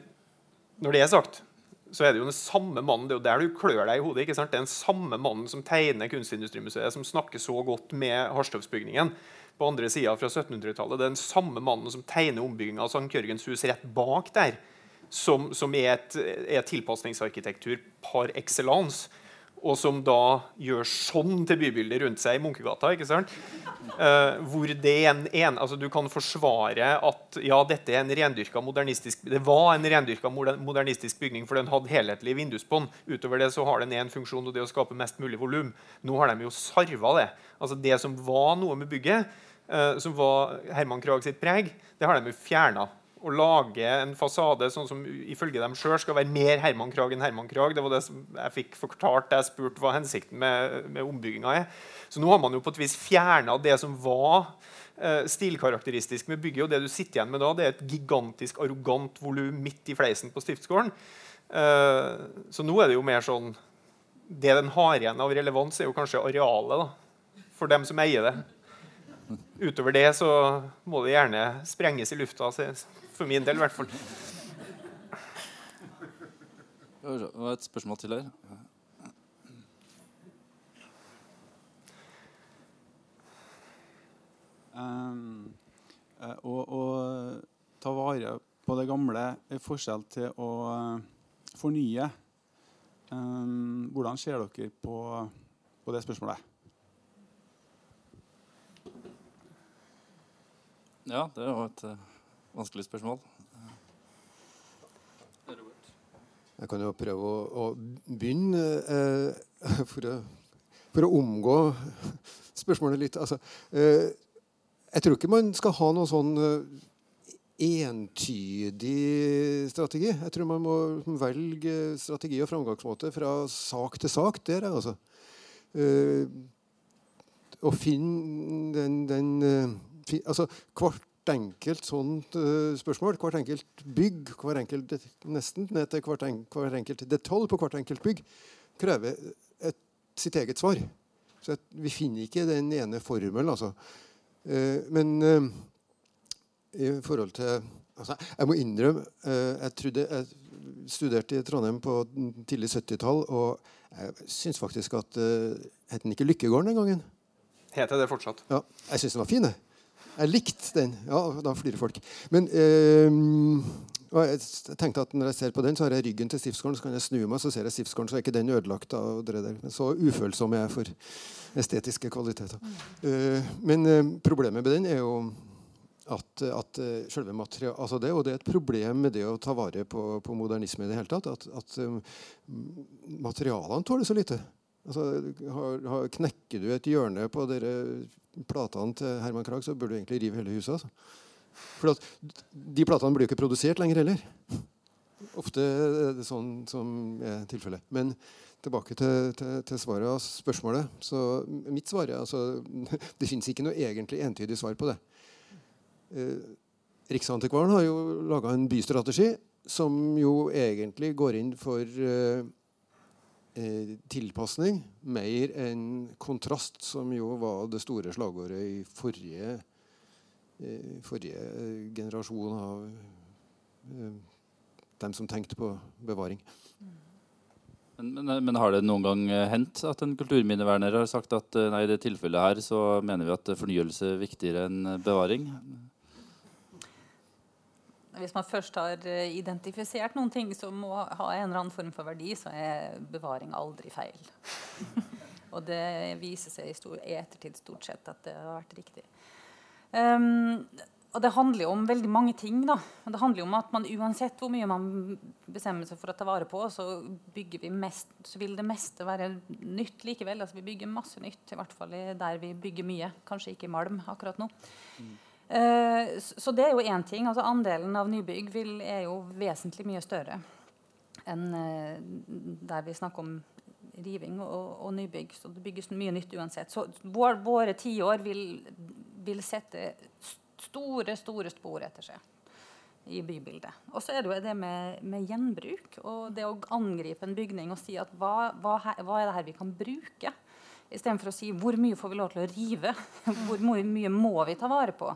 når det er sagt, så er det jo den samme mannen, det er jo der du klør deg i hodet. ikke sant? Det er den samme mannen som tegner Kunstindustrimuseet, som snakker så godt med Harstøvsbygningen på andre sida fra 1700-tallet. Det er den samme mannen som tegner ombygginga av St. Jørgens hus rett bak der, som, som er, et, er tilpasningsarkitektur par excellence og som da gjør sånn til bybildet rundt seg i Munkegata. ikke sant? Uh, hvor det en, en, altså Du kan forsvare at ja, dette er en rendyrka modernistisk det var en rendyrka modernistisk bygning, for den hadde helhetlig vindusbånd. Utover det så har den én funksjon, og det å skape mest mulig volum. Nå har de jo sarva det. Altså Det som var noe med bygget, som var Herman Krag sitt preg, det har de jo fjerna å lage en fasade sånn som ifølge dem sjøl skal være mer Herman Krag enn Herman Krag. Det var det som jeg fikk fortalt da jeg spurte hva hensikten med, med ombygginga er. Så nå har man jo på et vis fjerna det som var eh, stilkarakteristisk med bygget. Og det du sitter igjen med da, det er et gigantisk arrogant volum midt i fleisen på Stiftsgården. Eh, så nå er det jo mer sånn Det den har igjen av relevans, er jo kanskje arealet da, for dem som eier det. Utover det så må det gjerne sprenges i lufta. For min del, i hvert fall. Det var et spørsmål til her. Um, å, å, ta vare på det gamle er forskjell til å uh, fornye. Um, hvordan ser dere på, på det spørsmålet? Ja, det var et uh, vanskelig spørsmål. Jeg kan jo prøve å, å begynne eh, for, å, for, å, omgå spørsmålet litt. Altså, eh, jeg tror ikke man skal ha noen sånn eh, entydig strategi. Jeg tror man må velge strategi og framgangsmåte fra sak til sak. der, altså. Eh, å finne den, den eh, altså, Hvert enkelt sånt uh, spørsmål, hvert enkelt bygg, hver enkelt, nesten ned til hvert, en, hver enkelt detalj på hvert enkelt bygg, krever et, sitt eget svar. Så vi finner ikke den ene formelen, altså. Uh, men uh, i forhold til altså, Jeg må innrømme jeg, trodde, jeg studerte i Trondheim på tidlig 70-tall, og jeg syns faktisk at uh, Het den ikke Lykkegården den gangen? Heter det fortsatt? Ja, Jeg syns den var fin. Jeg. Jeg likte den. Ja, da flirer folk. Men eh, jeg tenkte at når jeg ser på den, så har jeg ryggen til Stiftsgården. Så kan jeg snu meg, så ser jeg Stiftsgården, så er ikke den ødelagt. av det der. Så ufølsom jeg er for estetiske kvaliteter. Eh, men eh, problemet med den er jo at, at uh, selve materialet altså det, Og det er et problem med det å ta vare på, på modernisme i det hele tatt. At, at um, materialene tåler så lite. Altså, har, har, knekker du et hjørne på dere platene til Herman Krag, så burde du egentlig rive hele huset. Altså. For de platene blir jo ikke produsert lenger heller. Ofte er det sånn som er tilfellet. Men tilbake til, til, til, svaret av spørsmålet. Så mitt svar er altså Det fins ikke noe egentlig entydig svar på det. Eh, Riksantikvaren har jo laga en bystrategi som jo egentlig går inn for eh, eh, tilpasning mer enn kontrast, som jo var det store slagordet i forrige, eh, forrige generasjon av eh, dem som tenkte på bevaring. Men, men, men, har det noen gang eh, hendt at en kulturminneverner har sagt at eh, nei, i det tilfellet her så mener vi at fornyelse er viktigere enn bevaring? Hvis man først har eh, identifisert noen ting som må ha en eller annen form for verdi, så er bevaring aldri feil. og det viser seg i, stor, ettertid stort sett at det har vært riktig. Um, og det handler jo om veldig mange ting. da. Det handler jo om at man Uansett hvor mye man bestemmer seg for å ta vare på, så, mest, så vil det meste være nytt likevel. Altså Vi bygger masse nytt, i hvert fall der vi bygger mye. Kanskje ikke i malm akkurat nå. Mm. Uh, så det er jo én ting. altså Andelen av nybygg vil, er jo vesentlig mye større enn uh, der vi snakker om riving og, og, nybygg. Så det bygges mye nytt uansett. Så vår, våre tiår vil, vil sette store, store spor etter seg i bybildet. Og så er det jo det med, med, gjenbruk og det å angripe en bygning og si at hva, hva, hva er det her vi kan bruke? Istedenfor å si hvor mye får vi lov til å rive? Hvor mye må vi ta vare på?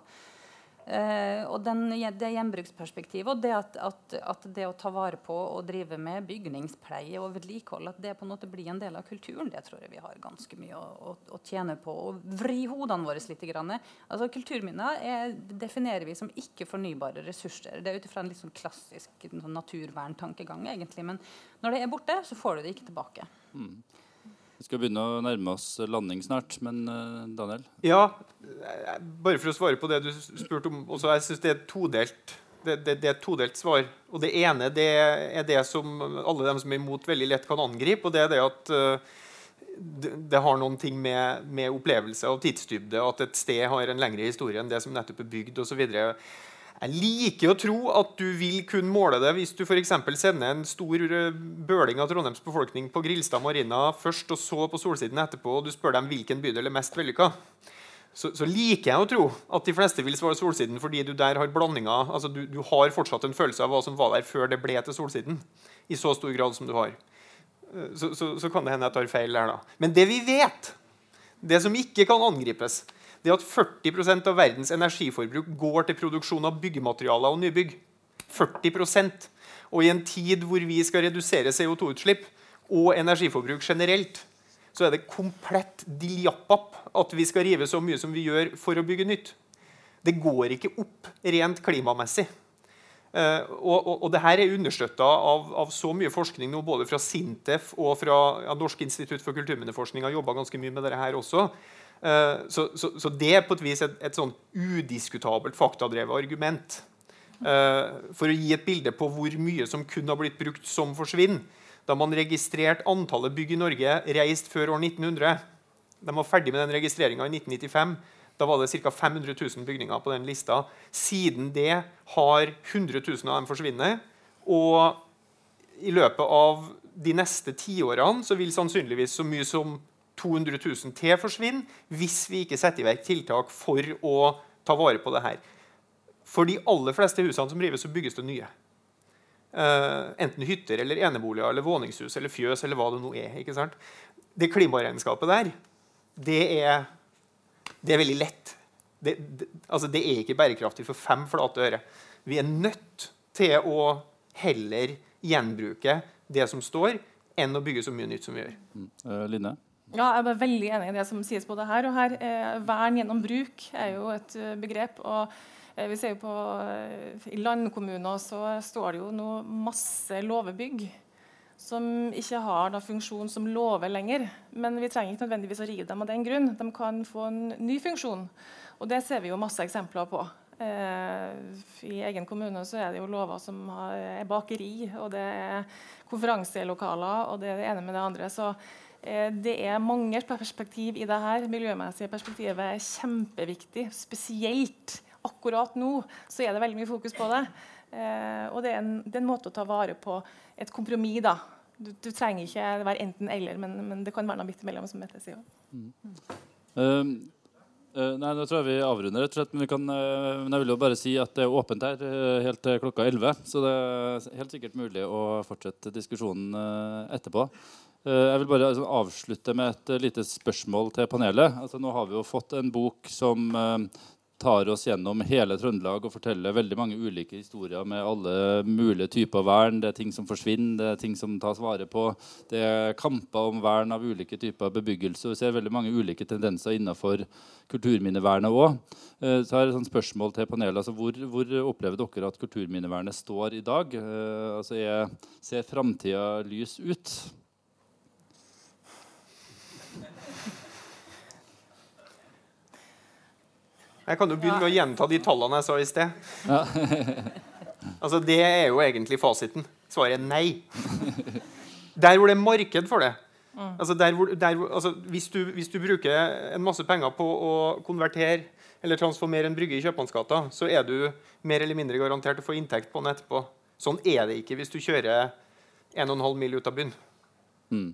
Uh, og den, det gjenbruksperspektivet og det at, at, at, det å ta vare på og drive med bygningspleie og vedlikehold at det på en måte blir en del av kulturen, det tror jeg vi har ganske mye å, å, å tjene på. Og vri hodene våre litt. Grann. Altså, kulturminner er, definerer vi som ikke-fornybare ressurser. Det er ut ifra en litt sånn klassisk sånn naturverntankegang, egentlig. Men når det er borte, så får du det ikke tilbake. Mm. Vi skal begynne å nærme oss landing snart, men uh, Daniel? Ja, bare for å svare på det du spurte om også, Jeg syns det er todelt. Det, det, det, er et todelt svar. Og Det ene det er det som alle dem som er imot, veldig lett kan angripe. og det er det at det, det, har noen ting med, med opplevelse og tidsdybde, at et sted har en lengre historie enn det som nettopp er bygd osv. Jeg liker å tro at du vil kunne måle det hvis du f.eks. sender en stor eh, bøling av Trondheims befolkning på Grilstad Marina først, og så på Solsiden etterpå, og du spør dem hvilken bydel er mest vellykka. Så, så, liker jeg å tro at de fleste vil svare Solsiden fordi du der har blandinga altså du, du, har fortsatt en følelse av hva som var der før det ble til Solsiden. I så stor grad som du har. Eh, så, så, så kan det hende jeg tar feil der, da. Men det vi vet, det som ikke kan angripes, det at 40% av verdens energiforbruk går til produksjon av byggematerialer og nybygg. 40% Og i en tid hvor vi skal redusere CO2-utslipp og energiforbruk generelt, så er det komplett diljappap at vi skal rive så mye som vi gjør for å bygge nytt. Det går ikke opp rent klimamessig. Uh, og, og, og det her er understøtta av, av, så mye forskning nå, både fra Sintef og fra ja, Norsk institutt for kulturminneforskning har jobba ganske mye med dette her også. Eh, så, så, det er på et vis et, et sånn udiskutabelt faktadrevet argument. Uh, for å gi et bilde på hvor mye som kun har blitt brukt som forsvinn. Da man registrerte antallet bygg i Norge reist før år 1900 De var ferdig med den registreringa i 1995. Da var det ca. 500 000 bygninger på den lista. Siden det har 100 000 av dem forsvunnet. Og i løpet av de neste tiårene så vil sannsynligvis så mye som 200 000 til forsvinner hvis vi ikke setter i verk tiltak for å ta vare på det her. For de aller fleste husene som rives, så bygges det nye. Uh, enten hytter eller eneboliger eller våningshus eller fjøs eller hva det nå er. ikke sant? Det klimaregnskapet der, det er, det er veldig lett. Det, det, altså det er ikke bærekraftig for fem flate øre. Vi er nødt til å heller gjenbruke det som står, enn å bygge så mye nytt som vi gjør. Mm. Uh, Line? Ja, jeg er veldig enig i det som sies både her og her. Eh, vern gjennom bruk er jo et uh, begrep. og eh, vi ser jo på eh, I landkommuner så står det jo nå masse låvebygg som ikke har da, funksjon som låve lenger. Men vi trenger ikke nødvendigvis å rive dem av den grunn. De kan få en ny funksjon. Og det ser vi jo masse eksempler på. Eh, I egen kommune så er det jo lover som er bakeri, og det er konferanselokaler, og det er det ene med det andre. Så Eh, det er mange perspektiv i det her. Miljømessige perspektivet er kjempeviktig. Spesielt akkurat nå så er det veldig mye fokus på det. Eh, og det er, en, det er en måte å ta vare på et kompromiss. da. Du, du trenger ikke være enten-eller, men, men, det kan være noe midt imellom. som Mette sier. Mm. Um, uh, nei, Nå tror jeg vi avrunder, rett og slett. Men, kan, uh, men, jeg vil jo bare si at det er åpent her uh, helt til klokka 11. Så det er helt sikkert mulig å fortsette diskusjonen etterpå. Eh, jeg vil bare altså, avslutte med et uh, lite spørsmål til panelet. Altså, nå har vi jo fått en bok som uh, tar oss gjennom hele Trøndelag og forteller veldig mange ulike historier med alle mulige typer vern. Det er ting som forsvinner, det er ting som tas vare på. Det er kamper om vern av ulike typer bebyggelse. Vi ser veldig mange ulike tendenser innenfor kulturminnevernet òg. Så er et spørsmål til panelet. Altså, hvor, hvor, opplever dere at kulturminnevernet står i dag? Altså, er, ser framtida lys ut? Jeg kan jo begynne med å gjenta de tallene jeg sa i sted. Ja. altså, Det er jo egentlig fasiten. Svaret er nei. Der hvor det er marked for det Altså, der hvor, hvor, altså hvis, du, hvis, du, bruker en masse penger på å konvertere eller transformere en brygge i Kjøpmannsgata, så er du mer eller mindre garantert å få inntekt på den etterpå. Sånn er det ikke hvis du kjører 1,5 mil ut av byen. Mm.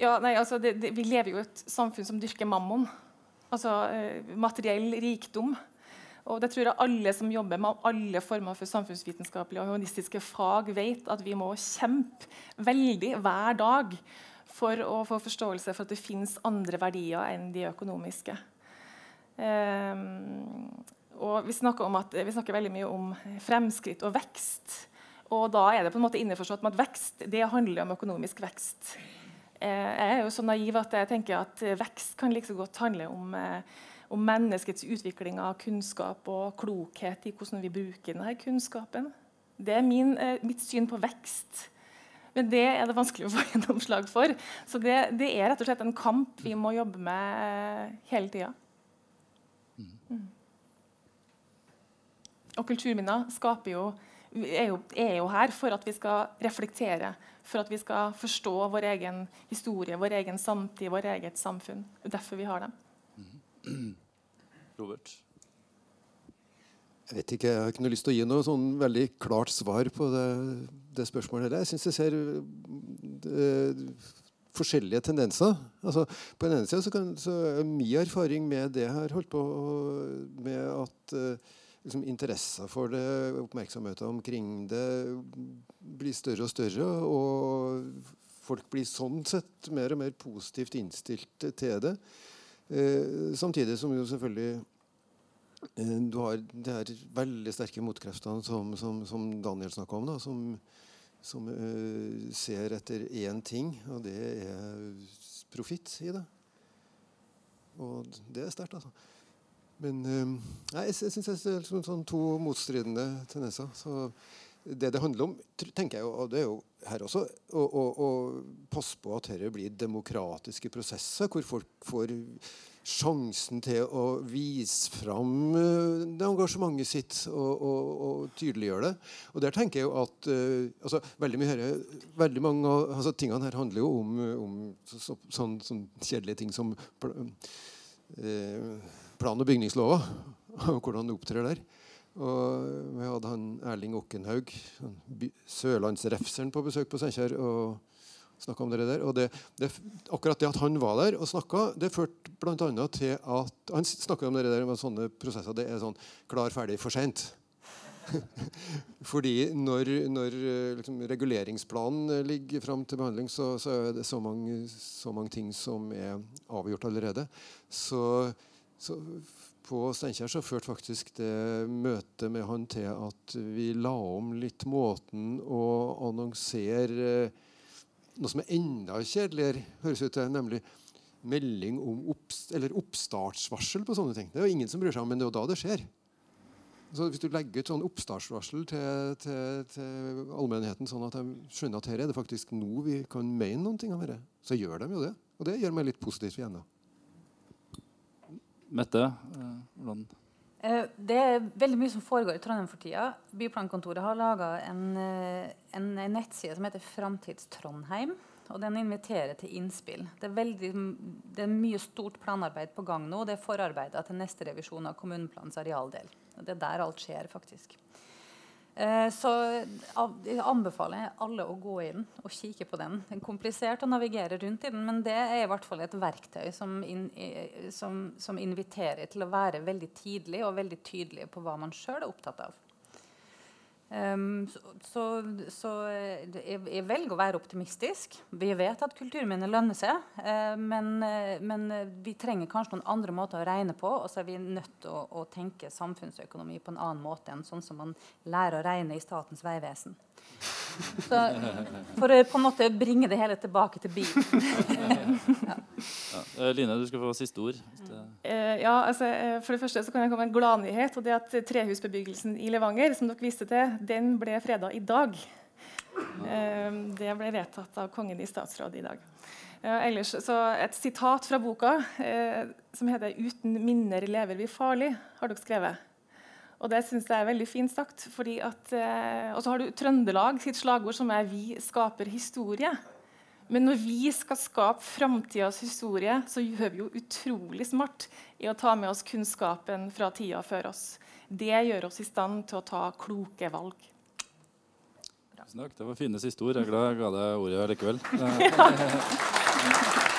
Ja, nei, altså det, det, vi lever jo i et samfunn som dyrker mammon altså eh, materiell rikdom. Og det tror jeg alle som jobber med alle former for samfunnsvitenskapelige og humanistiske fag, vet at vi må kjempe veldig hver dag for å få forståelse for at det fins andre verdier enn de økonomiske. Um, og vi snakker, at, vi snakker, veldig mye om fremskritt og vekst. Og da er det på en måte innforstått med at vekst det handler om økonomisk vekst. Eh, jeg er jo så naiv at jeg tenker at vekst kan like godt handle om, eh, om, menneskets utvikling av kunnskap og klokhet i hvordan vi bruker denne kunnskapen. Det er min, eh, mitt syn på vekst. Men det er det vanskelig å få gjennomslag for. Så det, det, er rett og slett en kamp vi må jobbe med hele tida. Mm. Og kulturminner skaper jo er jo, er jo, her for at vi skal reflektere, for at vi skal forstå vår egen historie, vår egen samtid, vår eget samfunn. Det er derfor vi har dem. Robert? Jeg vet ikke, jeg har ikke noe lyst til å gi noe sånn veldig klart svar på det, det spørsmålet. Jeg syns jeg ser det, forskjellige tendenser. Altså, på den ene sida så, så, er min erfaring med det jeg har holdt på med at uh, liksom, interesser for det, oppmerksomheten omkring det, blir større og større. Og folk blir sånn sett mer og mer positivt innstilt til det. Eh, samtidig som jo selvfølgelig eh, du har de her veldig sterke motkreftene som, som, som Daniel snakka om, da, som, som eh, ser etter én ting, og det er profitt i det. Og det er sterkt, altså. Men ehm, nei, jeg, jeg syns det er sånn, sånn to motstridende tendenser. Så det det handler om, tenker jeg, og det er jo her også, å, å, å passe på at dette blir demokratiske prosesser hvor folk får sjansen til å vise fram eh, det engasjementet sitt og, og, og tydeliggjøre det. Og der tenker jeg jo at uh, altså, veldig, mye her, veldig mange av altså, tingene her handler jo om, om så, så, sånn, sånn, kjedelige ting som uh, plan- og bygningslova og hvordan det opptrer der. Og vi hadde han Erling Okkenhaug, sørlandsrefseren, på besøk på Steinkjer og snakka om det der. Og det, det, akkurat det at han var der og snakka, det førte bl.a. til at Han snakka om det der med sånne prosesser. Det er sånn klar, ferdig, for seint. Fordi når, når liksom, reguleringsplanen ligger fram til behandling, så, så, er det så mange, så mange ting som er avgjort allerede. Så så på Steinkjer så førte faktisk det møtet med han til at vi la om litt måten å annonsere noe som er enda kjedeligere, høres ut til, nemlig melding om oppst oppstartsvarsel på sånne ting. Det er jo ingen som bryr seg om, men det er jo da det skjer. Så Hvis du legger ut sånn oppstartsvarsel til, til, til allmennheten, sånn at de skjønner at her er det faktisk nå vi kan mene noen ting om dette, så gjør de jo det. Og det gjør meg litt positivt igjen. da. Mette, eh, hvordan eh, det er veldig mye som foregår i Trondheim for tida. Byplankontoret har laga en, en, en, nettside som heter Framtidstrondheim. Og den inviterer til innspill. Det er, veldig, det er mye stort planarbeid på gang nå. Og Det er forarbeider til neste revisjon av kommuneplanens arealdel. Det er der alt skjer, faktisk. Eh, så jeg anbefaler alle å gå i den og kikke på den. Det er komplisert å navigere rundt i den, men det er i hvert fall et verktøy som, in, som, som inviterer til å være veldig tidlig og veldig tydelig på hva man sjøl er opptatt av. Um, så, så, så jeg, jeg, velger å være optimistisk. Vi vet at kulturminner lønner seg. Uh, men, uh, men, vi trenger kanskje noen andre måter å regne på. Og så er vi nødt til å, å, tenke samfunnsøkonomi på en annen måte enn sånn som man lærer å regne i Statens vegvesen. Så, for å på en måte bringe det hele tilbake til bilen. ja. Ja. Line, du skal få siste ord. Uh, ja, altså, for det første så kan jeg komme med en gladnyhet. og det at Trehusbebyggelsen i Levanger som dere viste til, den ble freda i dag. Uh, det ble vedtatt av Kongen i statsråd i dag. Uh, ellers, så Et sitat fra boka som heter 'Uten minner lever vi farlig', har dere skrevet. Og det syns jeg er veldig fint sagt. fordi at, eh, Og så har du Trøndelag sitt slagord som er 'Vi skaper historie'. Men når vi skal skape framtidas historie, så gjør vi jo utrolig smart i å ta med oss kunnskapen fra tida før oss. Det gjør oss i stand til å ta kloke valg. Tusen takk. Det var fine siste ord. Jeg er glad jeg ga deg ordet likevel.